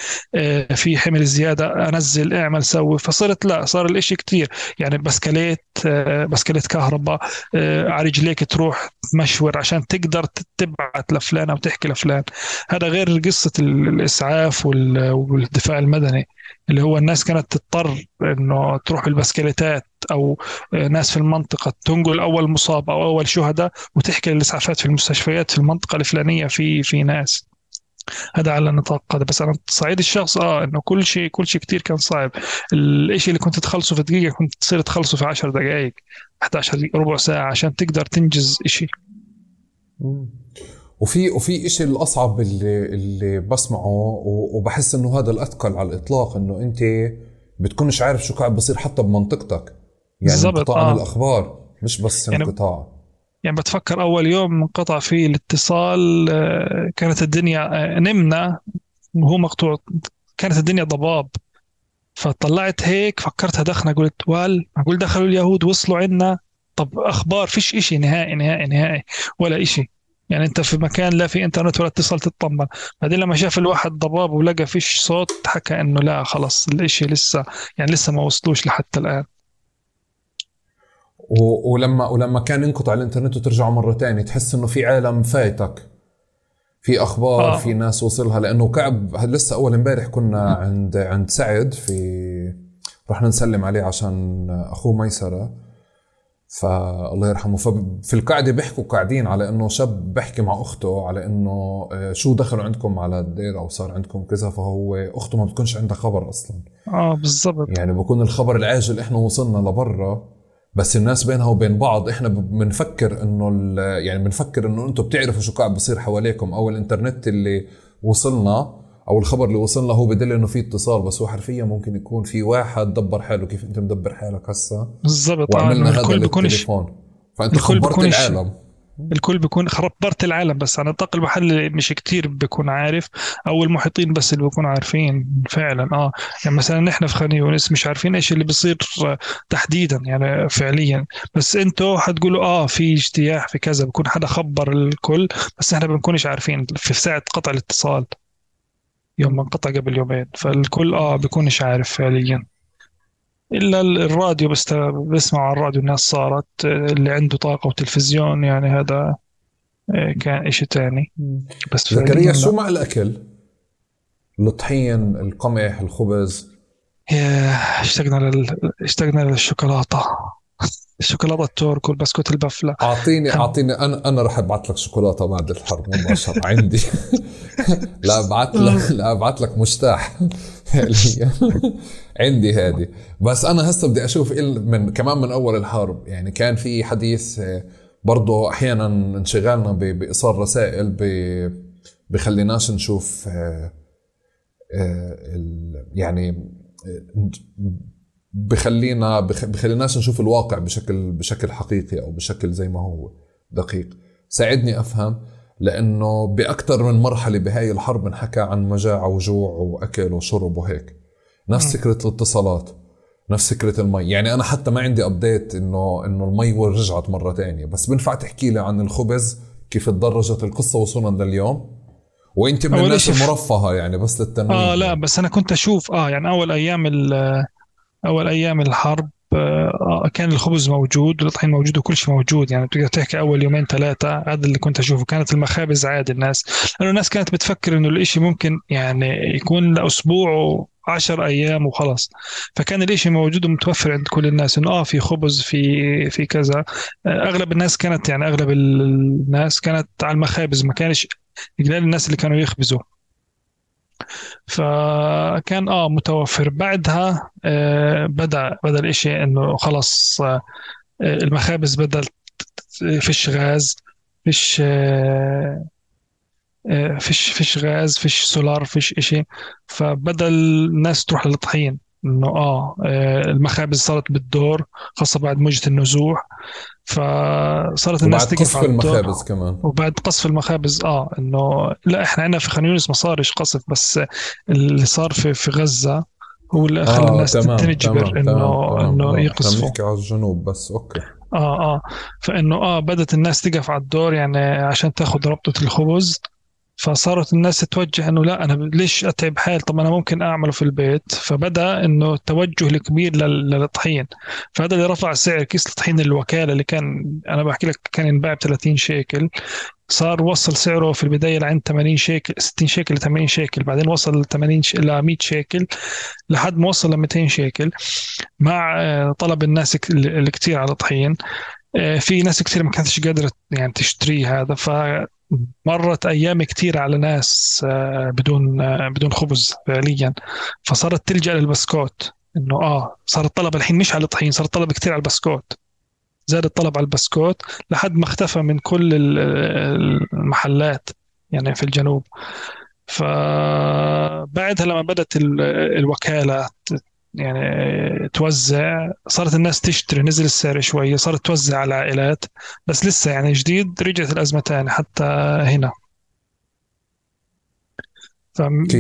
في حمل زيادة أنزل أعمل سوي. فصرت لا صار الإشي كتير. يعني بسكليت بسكليت كهرباء على رجليك تروح مشوار عشان تقدر تبعت لفلان أو تحكي لفلان هذا غير قصة الإسعاف والدفاع المدني اللي هو الناس كانت تضطر إنه تروح بالبسكليتات أو ناس في المنطقة تنقل أول مصاب أو أول شهداء وتحكي للإسعافات في المستشفيات في المنطقة الفلانية في في ناس. هذا على نطاق هذا. بس على صعيد الشخص آه إنه كل شيء كل شيء كثير كان صعب. الشيء اللي كنت تخلصه في دقيقة كنت تصير تخلصه في 10 دقائق 11 دقيقة ربع ساعة عشان تقدر تنجز شيء وفي وفي شيء الأصعب اللي اللي بسمعه وبحس إنه هذا الأثقل على الإطلاق إنه أنت بتكونش عارف شو قاعد بصير حتى بمنطقتك. يعني انقطاع آه. عن الأخبار مش بس يعني انقطاع. يعني بتفكر أول يوم انقطع فيه الاتصال كانت الدنيا نمنا وهو مقطوع كانت الدنيا ضباب. فطلعت هيك فكرتها دخنا قلت وال معقول دخلوا اليهود وصلوا عنا طب أخبار فيش إشي نهائي نهائي نهائي ولا إشي. يعني أنت في مكان لا في إنترنت ولا اتصال تطمن بعدين لما شاف الواحد ضباب ولقى فيش صوت حكى إنه لا خلص الإشي لسه يعني لسه ما وصلوش لحتى الآن. ولما ولما كان ينقطع الإنترنت وترجعوا مرة تانية تحس إنه في عالم فايتك. في أخبار آه. في ناس وصلها لأنه كعب لسه أول امبارح كنا عند عند سعد في رحنا نسلم عليه عشان أخوه ميسرة. فالله يرحمه. ففي القعده بيحكوا قاعدين على إنه شاب بيحكي مع أخته على إنه شو دخلوا عندكم على الدير أو صار عندكم كذا فهو أخته ما بتكونش عندها خبر أصلا. آه بالضبط. يعني بكون الخبر العاجل إحنا وصلنا لبرا بس الناس بينها وبين بعض إحنا بنفكر إنه يعني بنفكر إنه أنتم بتعرفوا شو قاعد بصير حواليكم أو الإنترنت اللي وصلنا أو الخبر اللي وصلنا هو بدل إنه في اتصال بس هو حرفيا ممكن يكون في واحد دبر حاله. كيف أنت مدبر حالك هسه بالضبط. وعملنا آه، هذا الكل بيكونش للتليفون. فأنت الكل خبرت العالم. الكل بيكون خبرت العالم بس على نطاق المحل مش كتير بيكون عارف. أو المحيطين بس اللي بيكونوا عارفين فعلا. آه يعني مثلا نحن في خان يونس مش عارفين إيش اللي بيصير آه، تحديدا يعني فعليا. بس أنتوا حتقولوا آه في اجتياح في كذا بكون حدا خبر الكل بس إحنا بنكونش عارفين في ساعة قطع الاتصال. يوم ما انقطع قبل يومين فالكل آه بيكونش عارف فعليا. إلا الراديو بس بسمع على الراديو الناس صارت آه، اللي عنده طاقة وتلفزيون يعني هذا آه، كان إشي تاني. بس زكريا. شو مع الأكل؟ الطحين القمح الخبز؟ ياه اشتقنا لل... اشتقنا للشوكولاتة. الشوكولاتة الترك والبسكوت البفلة. اعطيني اعطيني أنا أنا رح أبعث لك شوكولاتة بعد الحرب مباشره عندي. لا أبعث لك لا أبعث لك مشتاح عندي هذه. بس أنا هسه بدي أشوف من كمان من أول الحرب. يعني كان في حديث آه، برضه أحيانا انشغالنا بإيصال رسائل بخليناش نشوف آه، آه، يعني آه، بخلينا بخ- بخليناش نشوف الواقع بشكل بشكل حقيقي أو بشكل زي ما هو دقيق. ساعدني أفهم لأنه بأكثر من مرحلة بهاي الحرب انحكى عن مجاعه وجوع وأكل وشرب وهيك. نفس فكرة الاتصالات نفس فكرة المي يعني أنا حتى ما عندي ابديت انه إنه المي رجعت مرة تانية بس بنفع تحكي لي عن الخبز كيف تدرجت القصة وصولا لليوم؟ وأنت من الناس المرفهة يعني بس للتنويه آه لا بس أنا كنت أشوف آه يعني أول أيام ال- أول أيام الحرب آه كان الخبز موجود والطحين موجود وكل شيء موجود يعني بتقدر تحكي أول يومين ثلاثة هذا اللي كنت أشوفه. كانت المخابز عادي الناس لأنه الناس كانت بتفكر إنه الإشي ممكن يعني يكون لأسبوع عشر أيام وخلص فكان الإشي موجود ومتوفر عند كل الناس إنه آه في خبز في في كذا. آه، أغلب الناس كانت يعني أغلب الناس كانت على المخابز ما كانش قليل الناس اللي كانوا يخبزوا. فكان آه متوفر. بعدها آه بدأ بدأ الإشي إنه خلص آه المخابز بدأت فيش غاز فيش آه آه، فيش فيش غاز فيش سولار فيش إشي. فبدا الناس تروح للطحين إنه آه آه، المخابز صارت بالدور خاصة بعد موجة النزوح. فصارت الناس تقف قصف على المخابز كمان. وبعد قصف المخابز آه إنه لا إحنا عندنا في خان يونس ما صارش قصف بس اللي صار في في غزة هو اللي خلى الناس تنجبر إنه إنه يقصفوا. بنحكي على الجنوب بس أوكي. آه آه. فإنه آه بدت الناس تقف على الدور يعني عشان تاخذ ربطة الخبز. فصارت الناس تتوجه إنه لا أنا ليش أتعب حالي؟ طب أنا ممكن أعمله في البيت. فبدأ إنه التوجه الكبير لل- للطحين. فهذا اللي رفع سعر كيس الطحين الوكالة اللي كان أنا بحكي لك كان ينباع ب 30 شيكل. صار وصل سعره في البداية لعند 80 شيكل 60 شيكل ل 80 شيكل. بعدين وصل ل 80 ش... ل 100 شيكل لحد ما وصل ل 200 شيكل. مع آه، طلب الناس الكثير على الطحين. في ناس كثير ما كانتش قادرة يعني تشتري هذا فمرت أيام كثير على ناس آه، بدون آه، بدون خبز فعليا. فصارت تلجأ للبسكوت إنه آه صار الطلب الحين مش على الطحين صار الطلب كثير على البسكوت. زاد الطلب على البسكوت لحد ما اختفى من كل ال- المحلات يعني في الجنوب. فبعدها لما بدأت ال- الوكالة يعني توزع صارت الناس تشتري نزل السعر شوية صارت توزع على العائلات بس لسه يعني جديد رجعت الأزمة تاني حتى هنا؟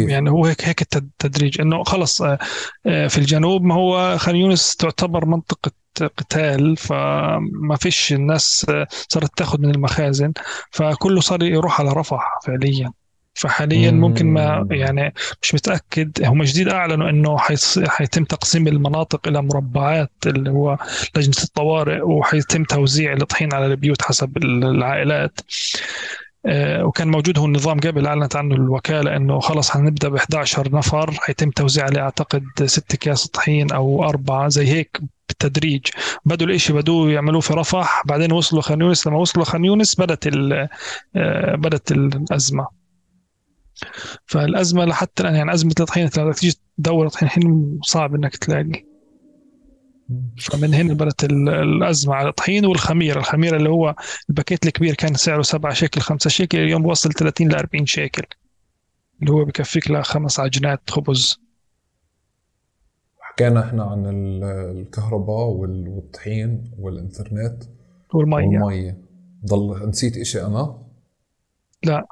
يعني هو هيك هيك التد- التدريج إنه خلص آه، آه، في الجنوب ما هو خان يونس تعتبر منطقة قتال فما فيش الناس آه، صارت تاخذ من المخازن فكله صار يروح على رفح فعليا فحاليا ممكن ما. يعني مش متأكد. هم جديد أعلنوا إنه حيص- حيتم تقسيم المناطق إلى مربعات اللي هو لجنة الطوارئ وحيتم توزيع الطحين على البيوت حسب العائلات. آه، وكان موجود هو النظام قبل أعلنت عنه الوكالة إنه خلص حنبدأ ب 11 نفر. حيتم توزيع عليه أعتقد ست أكياس طحين أو أربعة زي هيك بالتدريج. بدوا الإشي بدوا يعملوه في رفح. بعدين وصلوا خان يونس. لما وصلوا خان يونس بدت آه، بدت الأزمة. فالأزمة لحتى الآن يعني أزمة الطحين لما تيجي تدور طحين الحين صعب إنك تلاقي. فمن هنا بدت ال- الأزمة على الطحين والخميرة، الخميرة اللي هو الباكيت الكبير كان سعره 7 شيكل 5 شيكل اليوم وصل 30 ل 40 شيكل. اللي هو بكفيك لخمس عجينات خبز. حكينا إحنا عن ال- الكهرباء وال- والطحين والإنترنت والمية. والمية. ضل نسيت إشي أنا. لا.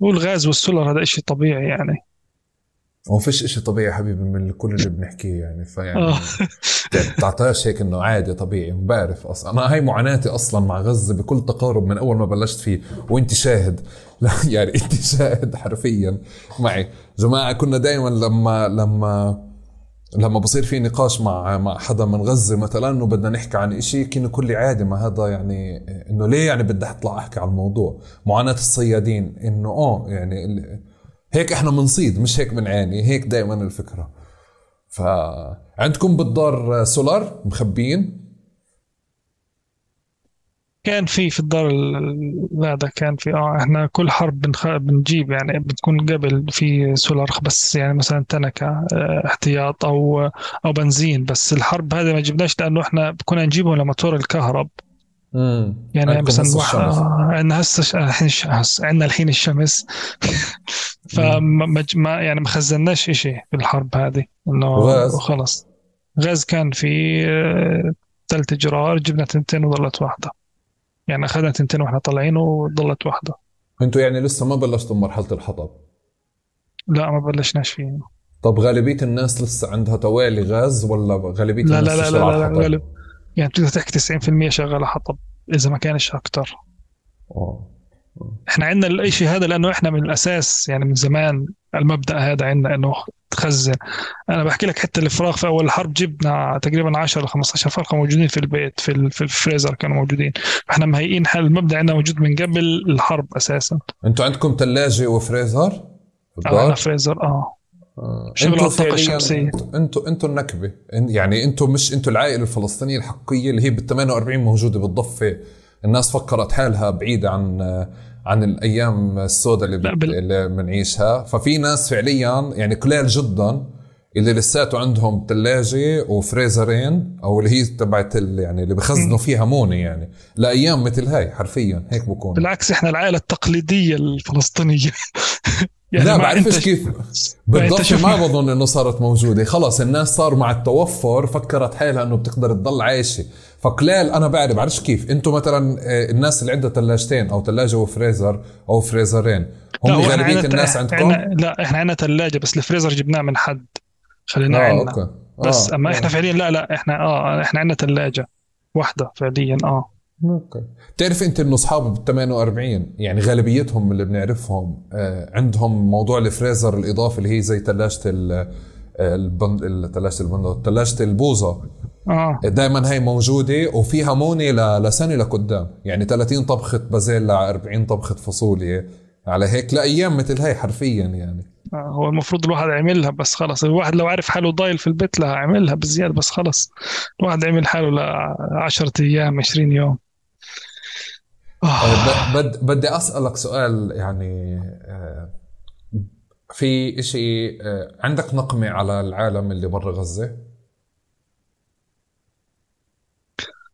والغاز والسولر هذا إشي طبيعي يعني. هو فيش إشي طبيعي حبيبي من كل اللي بنحكيه يعني فيعني آه. تعطاش هيك إنه عادي طبيعي بعرف أصلا. أنا هاي معاناتي أصلا مع غزة بكل تقارب من أول ما بلشت فيه. وأنت شاهد. لا يعني أنت شاهد حرفيا. معي. جماعة كنا دائما لما لما لما بصير في نقاش مع مع حدا من غزة مثلا إنه بدنا نحكي عن إشي كنا كل عادي ما هذا يعني إنه ليه يعني بدي اطلع أحكي عن الموضوع؟ معاناة الصيادين إنه آه يعني هيك إحنا بنصيد مش هيك بنعاني هيك دائما الفكرة. فعندكم بالدار سولار مخبيين؟ كان في في الدار ال- ال- هذا كان في آه إحنا كل حرب بنخ... بنجيب يعني بتكون قبل في سولار بس يعني مثلا تنكة آه، احتياط أو أو بنزين. بس الحرب هذه ما جبناش لأنه إحنا كنا نجيبه لموتور الكهرب. امم يعني مثلا. آه، عندنا هسه ش- الحين عندنا الحين الشمس. فما يعني ما خزناش إشي في الحرب هذه. إنه؟ خلص غاز كان في ثلاث جرار جبنا تنتين وظلت واحدة. يعني اخذنا تنتين وإحنا طالعين وظلت واحدة. أنتوا يعني لسه ما بلشتوا مرحلة الحطب؟ لا ما بلشناش فيه. طب غالبية الناس لسه عندها توالي غاز ولا غالبية لا الناس لا لا لا, لا؟ لا غالب يعني بتقدر تحكي 90% شغالة حطب إذا ما كانش أكتر. آه. إحنا عندنا الإشي هذا لأنه إحنا من الأساس يعني من زمان المبدأ هذا عندنا إنه تخزن أنا بحكي لك حتى الفراغ في أول الحرب جبنا تقريبا 10 ل 15 فرخة موجودين في البيت في في الفريزر كانوا موجودين. فإحنا مهيئين حل المبدأ عندنا موجود من قبل الحرب أساسا. أنتوا عندكم ثلاجه وفريزر؟ في آه؟ فريزر آه. آه. شغل فعلياً- الشمسية. أنتوا أنتوا النكبة. يعني أنتوا مش أنتوا العائلة الفلسطينية الحقيقية اللي هي بال 48 موجودة بالضفة. الناس فكرت حالها بعيدة عن عن الأيام السوداء اللي, لا،. بال- اللي بنعيشها ففي ناس فعليا يعني قليل جدا اللي لساته عندهم ثلاجه وفريزرين أو اللي هي تبعت ال- يعني اللي بخزنوا فيها مونة يعني. لأيام مثل هاي حرفيا هيك بكون. بالعكس إحنا العائلة التقليدية الفلسطينية. لا ما بعرفش كيف. بالضبط ما بظن إنه صارت موجودة. خلص الناس صار مع التوفر فكرت حالها إنه بتقدر تضل عايشة. فقلال أنا بعرف بعرفش كيف. أنتم مثلا آه، الناس اللي عندها ثلاجتين أو ثلاجه وفريزر أو فريزرين هم غالبيه الناس عندكم؟ عنا لا إحنا عندنا ثلاجه بس الفريزر جبناه من حد خلينا آه عندنا أوكي. بس آه. أما آه. إحنا فعليا لا لا إحنا آه إحنا عندنا ثلاجه واحدة فعليا آه. أوكي. بتعرف أنت إنه أصحاب بال 48 يعني غالبيتهم اللي بنعرفهم آه، عندهم موضوع الفريزر الإضافي اللي هي زي ثلاجه ال البند ثلاجه البند ثلاجه البوظه آه. دائما هي موجودة وفيها مونه ل- لسنة لقدام. يعني 30 طبخة بازيل ل 40 طبخة فاصوليا. على هيك لأيام مثل هاي حرفيا يعني. آه، هو المفروض الواحد يعملها بس خلص. الواحد لو عارف حاله ضايل في البيت لا عملها بزيادة بس خلص. الواحد عمل حاله ل 10 أيام 20 يوم. آه. آه، ب- بد بدي أسألك سؤال يعني آه، في إشي آه، عندك نقمة على العالم اللي برا غزة؟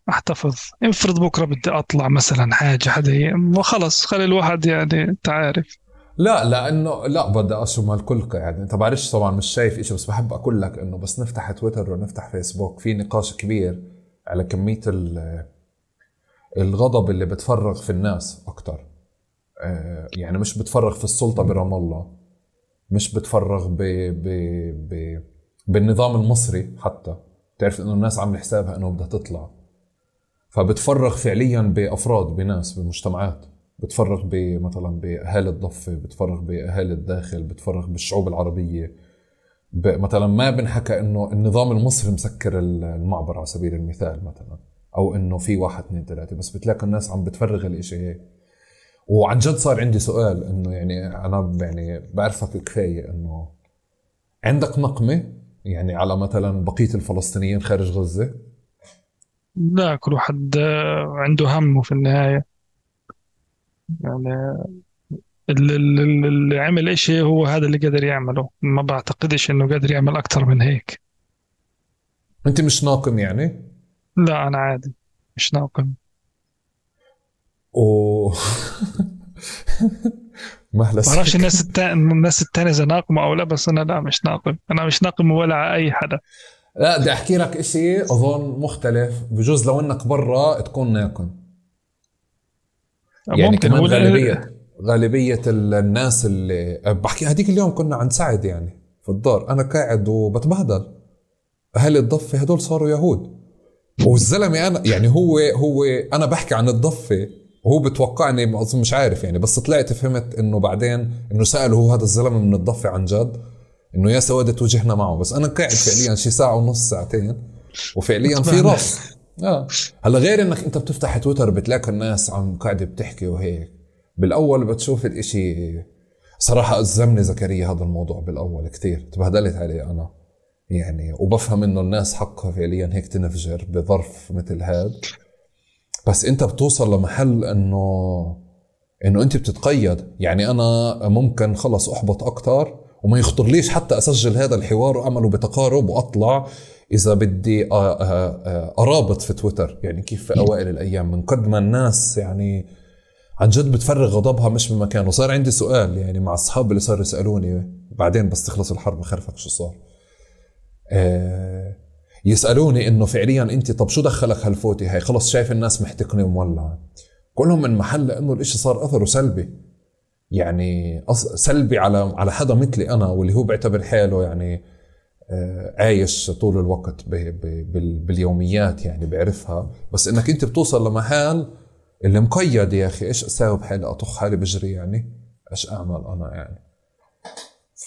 احتفظ. افرض بكرة بدي أطلع مثلا حاجة حدا ي- خلص خلي الواحد يعني أنت عارف. لا لأنه لا بدي اشمل كل يعني. أنت بعرفش طبعا مش شايف إشي بس بحب أقول لك إنه بس نفتح تويتر ونفتح فيسبوك. في نقاش كبير على كمية ال- الغضب اللي بتفرغ في الناس أكتر. آه، يعني مش بتفرغ في السلطة برام الله مش بتفرغ ب ب ب بالنظام المصري حتى. بتعرف إنه الناس عاملة حسابها إنه بدها تطلع. فبتفرغ فعليا بأفراد بناس بمجتمعات. بتفرغ مثلا بأهالي الضفة بتفرغ بأهالي الداخل بتفرغ بالشعوب العربية. مثلا ما بنحكى إنه النظام المصري مسكر ال- المعبر على سبيل المثال مثلا أو إنه في واحد اثنين ثلاثة. بس بتلاقي الناس عم بتفرغ الإشي هيك. وعن جد صار عندي سؤال إنه يعني أنا يعني بعرفك كفاية إنه عندك نقمة يعني على مثلا بقية الفلسطينيين خارج غزة؟ لا كل واحد آه، عنده همه في النهاية. يعني اللي, اللي عمل إشي هو هذا اللي قدر يعمله. ما بعتقدش إنه قادر يعمل أكتر من هيك. أنت مش ناقم يعني؟ لا أنا عادي. مش ناقم. و مهلا بعرفش الناس التانية الناس التانية إذا ناقمة أو لا بس أنا لا مش ناقم. أنا مش ناقم ولا على أي حدا. لا بدي أحكي لك إشي أظن مختلف بجوز لو إنك برا تكون ناقم يعني ممكن. كمان غالبية غالبية الناس اللي بحكي هديك اليوم كنا عند سعد يعني في الدار. أنا قاعد وبتبهدل. أهل الضفة هدول صاروا يهود. والزلمة أنا يعني هو هو أنا بحكي عن الضفة وهو بتوقعني مش عارف يعني بس طلعت فهمت إنه بعدين إنه سأله هو هذا الزلمة من الضفة عن جد. إنه يا سوادة توجهنا معه. بس أنا قاعد فعليا شي ساعة ونص ساعتين وفعليا في. رص آه. هلا غير إنك أنت بتفتح تويتر بتلاقي الناس عم قاعدة بتحكي وهيك. بالأول بتشوف الإشي. صراحة أزمني زكريا هذا الموضوع بالأول كثير تبهدلت عليه أنا. يعني وبفهم إنه الناس حقها فعليا هيك تنفجر بظرف مثل هذا بس أنت بتوصل لمحل إنه إنه أنت بتتقيد. يعني أنا ممكن خلص أحبط أكثر وما يخطرليش حتى أسجل هذا الحوار وأعمله بتقارب وأطلع إذا بدي أ- أ- أ- أرابط في تويتر. يعني كيف في أوائل الأيام من قد ما الناس يعني عن جد بتفرغ غضبها مش بمكانه وصار عندي سؤال يعني مع اصحابي اللي صاروا يسألوني بعدين بس تخلص الحرب بخرفك شو صار. آه، يسألوني إنه فعليا أنت طب شو دخلك هالفوتي هاي؟ خلص شايف الناس محتقنة ومولعة. كلهم من محل إنه الإشي صار أثره سلبي. يعني سلبي على على حدا مثلي أنا واللي هو بيعتبر حاله يعني آه، عايش طول الوقت باليوميات يعني بعرفها بس إنك أنت بتوصل لمحل اللي مقيد يا أخي إيش أساوي بحالي؟ أطخ حالي بجري يعني؟ إيش أعمل أنا يعني؟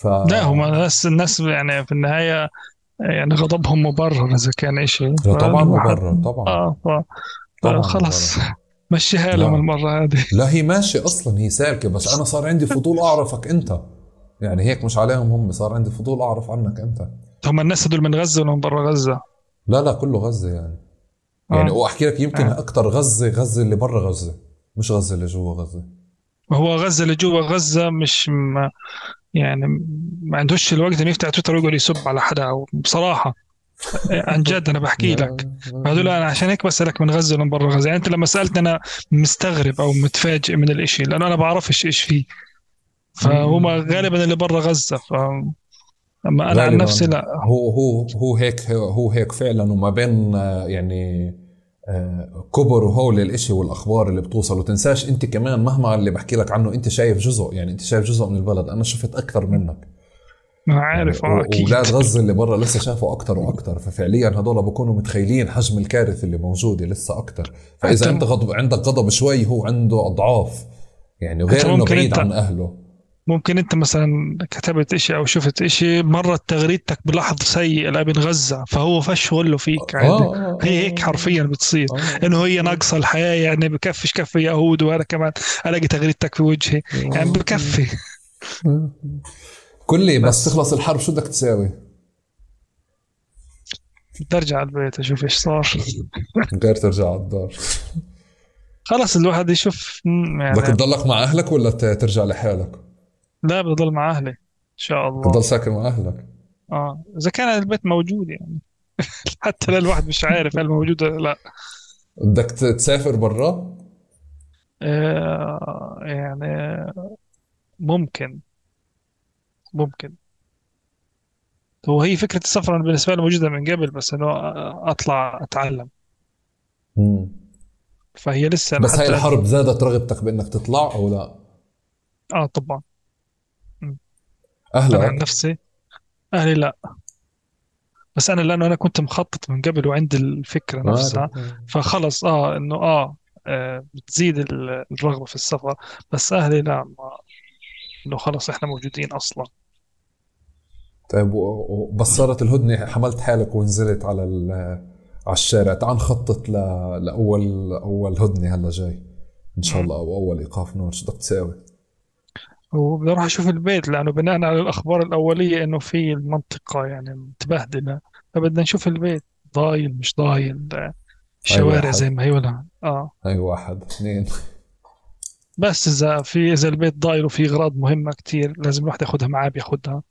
ف لا هم الناس الناس يعني في النهاية يعني غضبهم مبرر إذا كان لا طبعا مبرر طبعا. آه ف... طبعاً خلص مبرر. مشيها. لهم المرة هذه لا هي ماشي أصلا هي سالكة بس أنا صار عندي فضول أعرفك أنت يعني هيك مش عليهم هم صار عندي فضول أعرف عنك أنت هم الناس هدول من غزة ولا من برا غزة؟ لا لا كله غزة يعني يعني آه. وأحكي لك يمكن آه. أكثر غزة غزة اللي برا غزة مش غزة اللي جوا غزة هو غزة اللي جوا غزة مش ما يعني ما عندوش الوقت إنه يفتح تويتر ويقعد يسب على حدا أو بصراحة عن جد أنا بحكي لك. هذول أنا عشان هيك بسألك من غزة ولا من برا غزة. يعني أنت لما سألتني أنا مستغرب أو متفاجئ من الإشي لأنه أنا بعرفش إيش فيه. فهم غالبا اللي برا غزة ف أما أنا عن. نفسي لا. هو هو هو هيك هو هيك فعلا. وما بين آه، يعني آه، كبر وهول الإشي والأخبار اللي بتوصل. وتنساش أنت كمان مهما اللي بحكي لك عنه أنت شايف جزء يعني أنت شايف جزء من البلد. أنا شفت أكثر منك. ما عارف يعني آه، أكيد. واولاد غزة اللي برا لسه شافوا أكثر وأكثر ففعليا هدول بكونوا متخيلين حجم الكارثه اللي موجوده لسه أكثر فإذا انت غضب عندك غضب شوي هو عنده أضعاف. يعني غير إنه بعيد عن أهله. ممكن أنت مثلا كتبت إشي أو شفت إشي مرت تغريدتك بلحظة سيئة لابن غزة فهو فش له فيك عادي. آه، هي هيك حرفيا بتصير. آه. إنه هي ناقصة الحياة يعني بكفش كفي يهود وأنا كمان ألاقي تغريدتك في وجهي. يعني بكفي. قل لي بس, بس. تخلص الحرب شو بدك تساوي؟ ارجع على البيت أشوف إيش صار غير ترجع على الدار خلص الواحد يشوف مم، بدك يعني تضلك مع أهلك ولا ترجع لحالك؟ لا بضل مع أهلي إن شاء الله تضل ساكن مع أهلك آه إذا كان البيت موجود يعني حتى لا الواحد مش عارف هل موجود ولا لا بدك تسافر برا؟ آه يعني ممكن ممكن. هو هي فكرة السفر أنا بالنسبة لي موجودة من قبل بس إنه أطلع أتعلم. فهي لسه أنا بس هاي الحرب زادت رغبتك بإنك تطلع أو لا؟ آه طبعا. أنا عن اهلك نفسي أهلي لا. بس أنا لأنه أنا كنت مخطط من قبل وعندي نفسها. عارف. فخلص آه إنه آه, آه بتزيد ال- الرغبة في السفر. بس أهلي لا ما إنه خلص إحنا موجودين أصلا. طيب و- و- بس صارت الهدنة حملت حالك ونزلت على على الشارع. تعال نخطط. لأول أول هدنة هلا جاي. إن شاء الله أو أول إيقاف نار شو بدك تساوي؟ وبدي أروح أشوف البيت لأنه بناء على الأخبار الأولية إنه في المنطقة يعني متبهدلة فبدنا نشوف البيت. ضايل مش ضايل آه، واحد. زي ما هي ولا آه. هاي واحد. اثنين. بس إذا في إذا البيت ضايل وفي أغراض مهمة كتير لازم الواحد ياخدها معاه بياخدها. آه،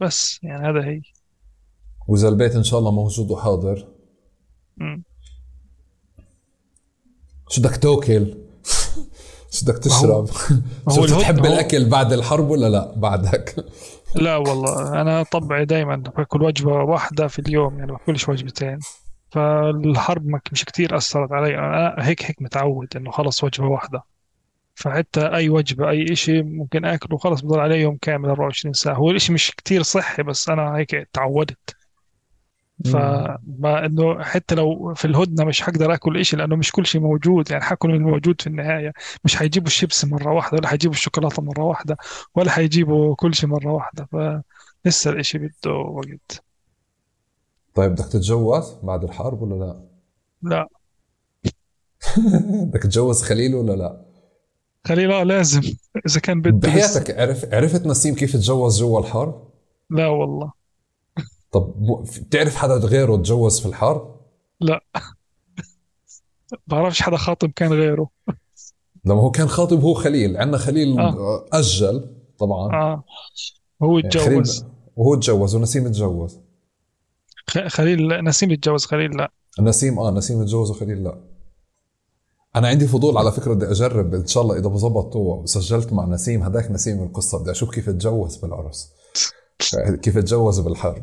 بس يعني هذا هي. وإذا البيت إن شاء الله موجود وحاضر. شو بدك توكل شو بدك تشرب؟ شو بتحب الأكل بعد الحرب ولا لا؟ بعدك. لا والله أنا طبعي دائما باكل وجبة واحدة في اليوم يعني باكلش وجبتين. فالحرب مش كتير أثرت علي. أنا هيك هيك متعود إنه خلص وجبة واحدة. فحتى أي وجبة أي إشي ممكن آكله خلص بضل عليه يوم كامل 24 ساعة. هو الإشي مش كتير صحي بس أنا هيك تعودت. فما إنه حتى لو في الهدنة مش حقدر آكل إشي لأنه مش كل شيء موجود. يعني حاكل من الموجود في النهاية. مش حيجيبوا الشيبس مرة واحدة ولا حيجيبوا الشوكولاتة مرة واحدة ولا حيجيبوا كل شيء مرة واحدة. فلسه الإشي بده وقت. طيب بدك تتجوز بعد الحرب ولا لا؟ لا. بدك تتجوز خليل ولا لا؟ خليل لازم إذا كان بده. بحياتك عرف عرفت نسيم كيف تجوز جوا الحرب؟ لا والله. طب بتعرف حدا غيره تجوز في الحرب؟ بعرفش حدا خاطب كان غيره. لما هو كان خاطب هو خليل عندنا خليل آه. أجل طبعا. آه. هو يعني اتجوز وهو تجوز ونسيم تجوز خليل نسيم اتجوز خليل لا. نسيم آه نسيم تجوز وخليل لا. أنا عندي فضول على فكرة بدي أجرب إن شاء الله إذا بزبط وسجلت مع نسيم هداك نسيم القصة بدي أشوف كيف تجوز بالعرس كيف تجوز بالحرب.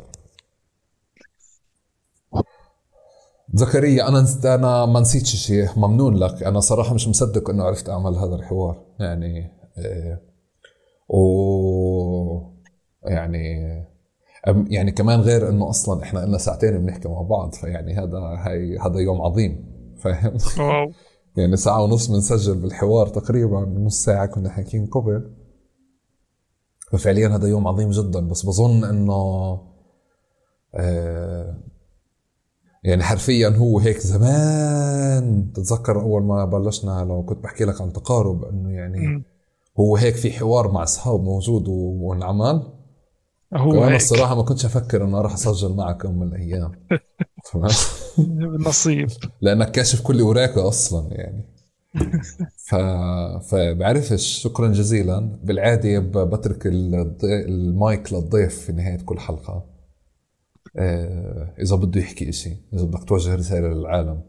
زكريا أنا أنا ما نسيتش شيء ممنون لك. أنا صراحة مش مصدق إنه عرفت أعمل هذا الحوار. يعني إيه و يعني يعني كمان غير إنه أصلا إحنا لنا ساعتين بنحكي مع بعض فيعني هذا هي هذا يوم عظيم فاهم؟ يعني ساعة ونص بنسجل بالحوار تقريبا نص ساعة كنا حاكيين قبل. ففعليا هذا يوم عظيم جدا بس بظن إنه آه يعني حرفيا هو هيك زمان. تتذكر أول ما بلشنا لو كنت بحكي لك عن تقارب إنه يعني. هو هيك في حوار مع أصحاب موجود وانعمل. هو هيك. الصراحة ما كنتش أفكر إنه راح أسجل معك يوم من الأيام. تمام؟ نصيب لأنك كاشف كل اوراقك أصلا يعني ف... فبعرفش شكرا جزيلا بالعادة. بترك. المايك للضيف في نهاية كل حلقة آه، إذا بده يحكي إشي إذا بدك توجه رسالة للعالم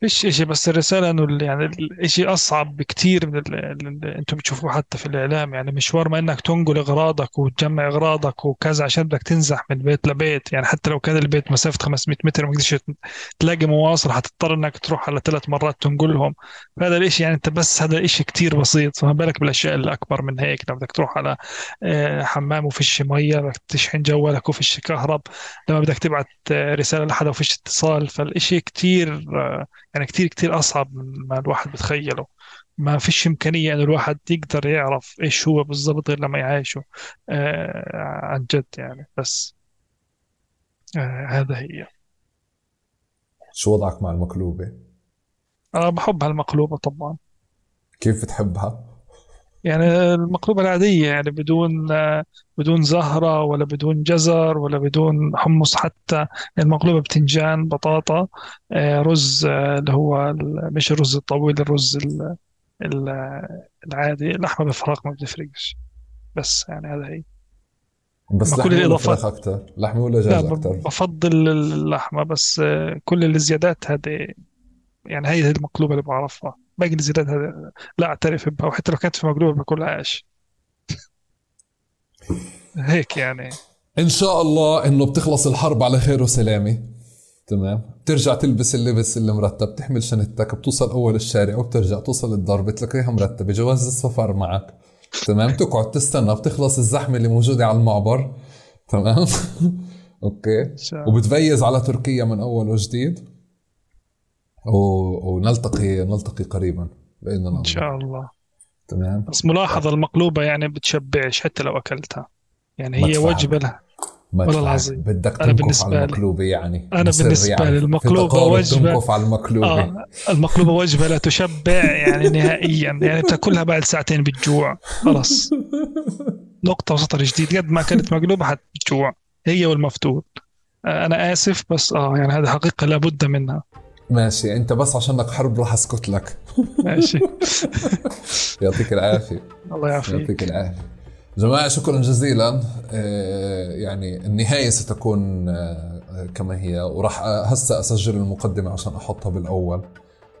فيش اشي بس الرسالة ال- يعني الاشي أصعب بكتير من اللي أنتم بتشوفوه حتى في الإعلام. يعني مشوار ما إنك تنقل إغراضك وتجمع إغراضك وكذا عشان بدك تنزح من بيت لبيت. يعني حتى لو كان البيت مسافة 500 متر ما قدرتش تلاقي مواصل حتضطر إنك تروح على ثلاث مرات تنقلهم فهذا الإشي يعني أنت بس هذا الإشي كتير بسيط. فما بالك بالأشياء اللي اكبر من هيك. لما بدك تروح على آه، حمام وفيش مية بدك تشحن جوالك وفيش كهرب لما بدك تبعت آه، رسالة لحدا وفيش اتصال. فالإشي كتير آه، يعني كتير كتير أصعب من ما الواحد بتخيله. ما فيش إمكانية إنه الواحد يقدر يعرف إيش هو بالضبط غير لما يعيشه آه عن جد يعني. بس آه هذا هي. شو وضعك مع المقلوبة؟ أنا بحب هالمقلوبة طبعا. كيف بتحبها؟ يعني المقلوبة العادية يعني بدون بدون زهرة ولا بدون جزر ولا بدون حمص حتى. المقلوبة بتنجان بطاطا آه رز آه اللي هو مش الرز الطويل الرز ال- ال- العادي. اللحمة بفرق ما بتفرقش. بس يعني هذا هي. بس كل. فراخ أكثر لحمة ولا لا دجاج أكثر بفضل اللحمة. بس آه، كل الزيادات هذه يعني هي المقلوبة اللي بعرفها. باقي الزيادات هذه لا أعترف بها وحتى لو كانت في مقلوبة باكلهاش هيك يعني. إن شاء الله إنه بتخلص الحرب على خير وسلامة. تمام؟ بترجع تلبس اللبس اللي مرتب تحمل شنطتك بتوصل أول الشارع وبترجع توصل الدار بتلاقيها مرتبة جواز السفر معك. تمام؟ تقعد تستنى بتخلص الزحمة اللي موجودة على المعبر. تمام؟ أوكي. وبتفيز على تركيا من أول وجديد. ونلتقي نلتقي قريبا بإذن الله. إن شاء الله. تمام؟ بس ملاحظة المقلوبة يعني بتشبعش حتى لو أكلتها. يعني هي. وجبة لها. والله. العظيم. بدك بالنسبة على المقلوبة يعني. بالنسبة لي في المقلوبة تقارب وجبة. تنكف على المقلوبة. آه المقلوبة وجبة لا تشبع يعني نهائيا. يعني بتاكلها بعد ساعتين بتجوع خلص نقطة وسطر جديد. قد ما أكلت مقلوبة حتجوع هي والمفتول. آه، أنا آسف بس آه يعني هذه حقيقة لابد منها. ماشي. أنت بس عشانك حرب راح أسكت لك. ماشي. يعطيك العافية. الله يعافيك. يعطيك العافية. جماعة شكرا جزيلا. آه، يعني النهاية ستكون آه، كما هي. وراح هسه أسجل المقدمة عشان أحطها بالأول.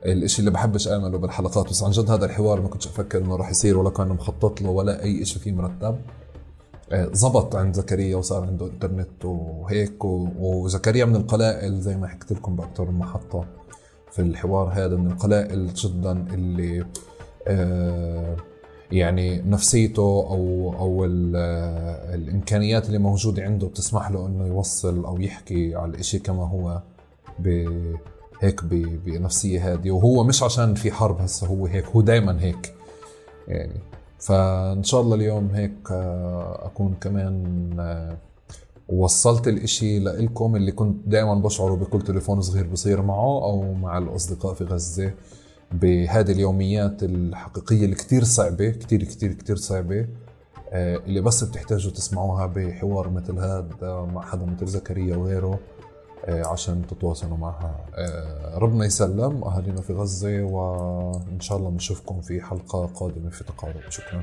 الإشي اللي بحبش أعمله بالحلقات بس عن جد هذا الحوار ما كنتش أفكر إنه راح يصير ولا كان مخطط له ولا أي إشي فيه مرتب. زبط عند زكريا وصار عنده انترنت وهيك وزكريا من القلائل زي ما حكيت لكم بأكثر من محطة في الحوار هذا من القلائل جدا اللي آه، يعني نفسيته أو أو الإمكانيات اللي موجودة عنده بتسمح له إنه يوصل أو يحكي على الإشي كما هو هيك بنفسية هادية. وهو مش عشان في حرب هسه هو هيك هو دائما هيك يعني. فإن شاء الله اليوم هيك آه، أكون كمان آه، وصلت الإشي لإلكم اللي كنت دائما بشعره بكل تليفون صغير بصير معه أو مع الأصدقاء في غزة بهذه اليوميات الحقيقية اللي كثير صعبة كثير كثير كثير صعبة آه، اللي بس بتحتاجوا تسمعوها بحوار مثل هذا مع حدا مثل زكريا وغيره. عشان تتواصلوا معها. آه، ربنا يسلم أهالينا في غزة وإن شاء الله نشوفكم في حلقة قادمة في تقارب. شكرا.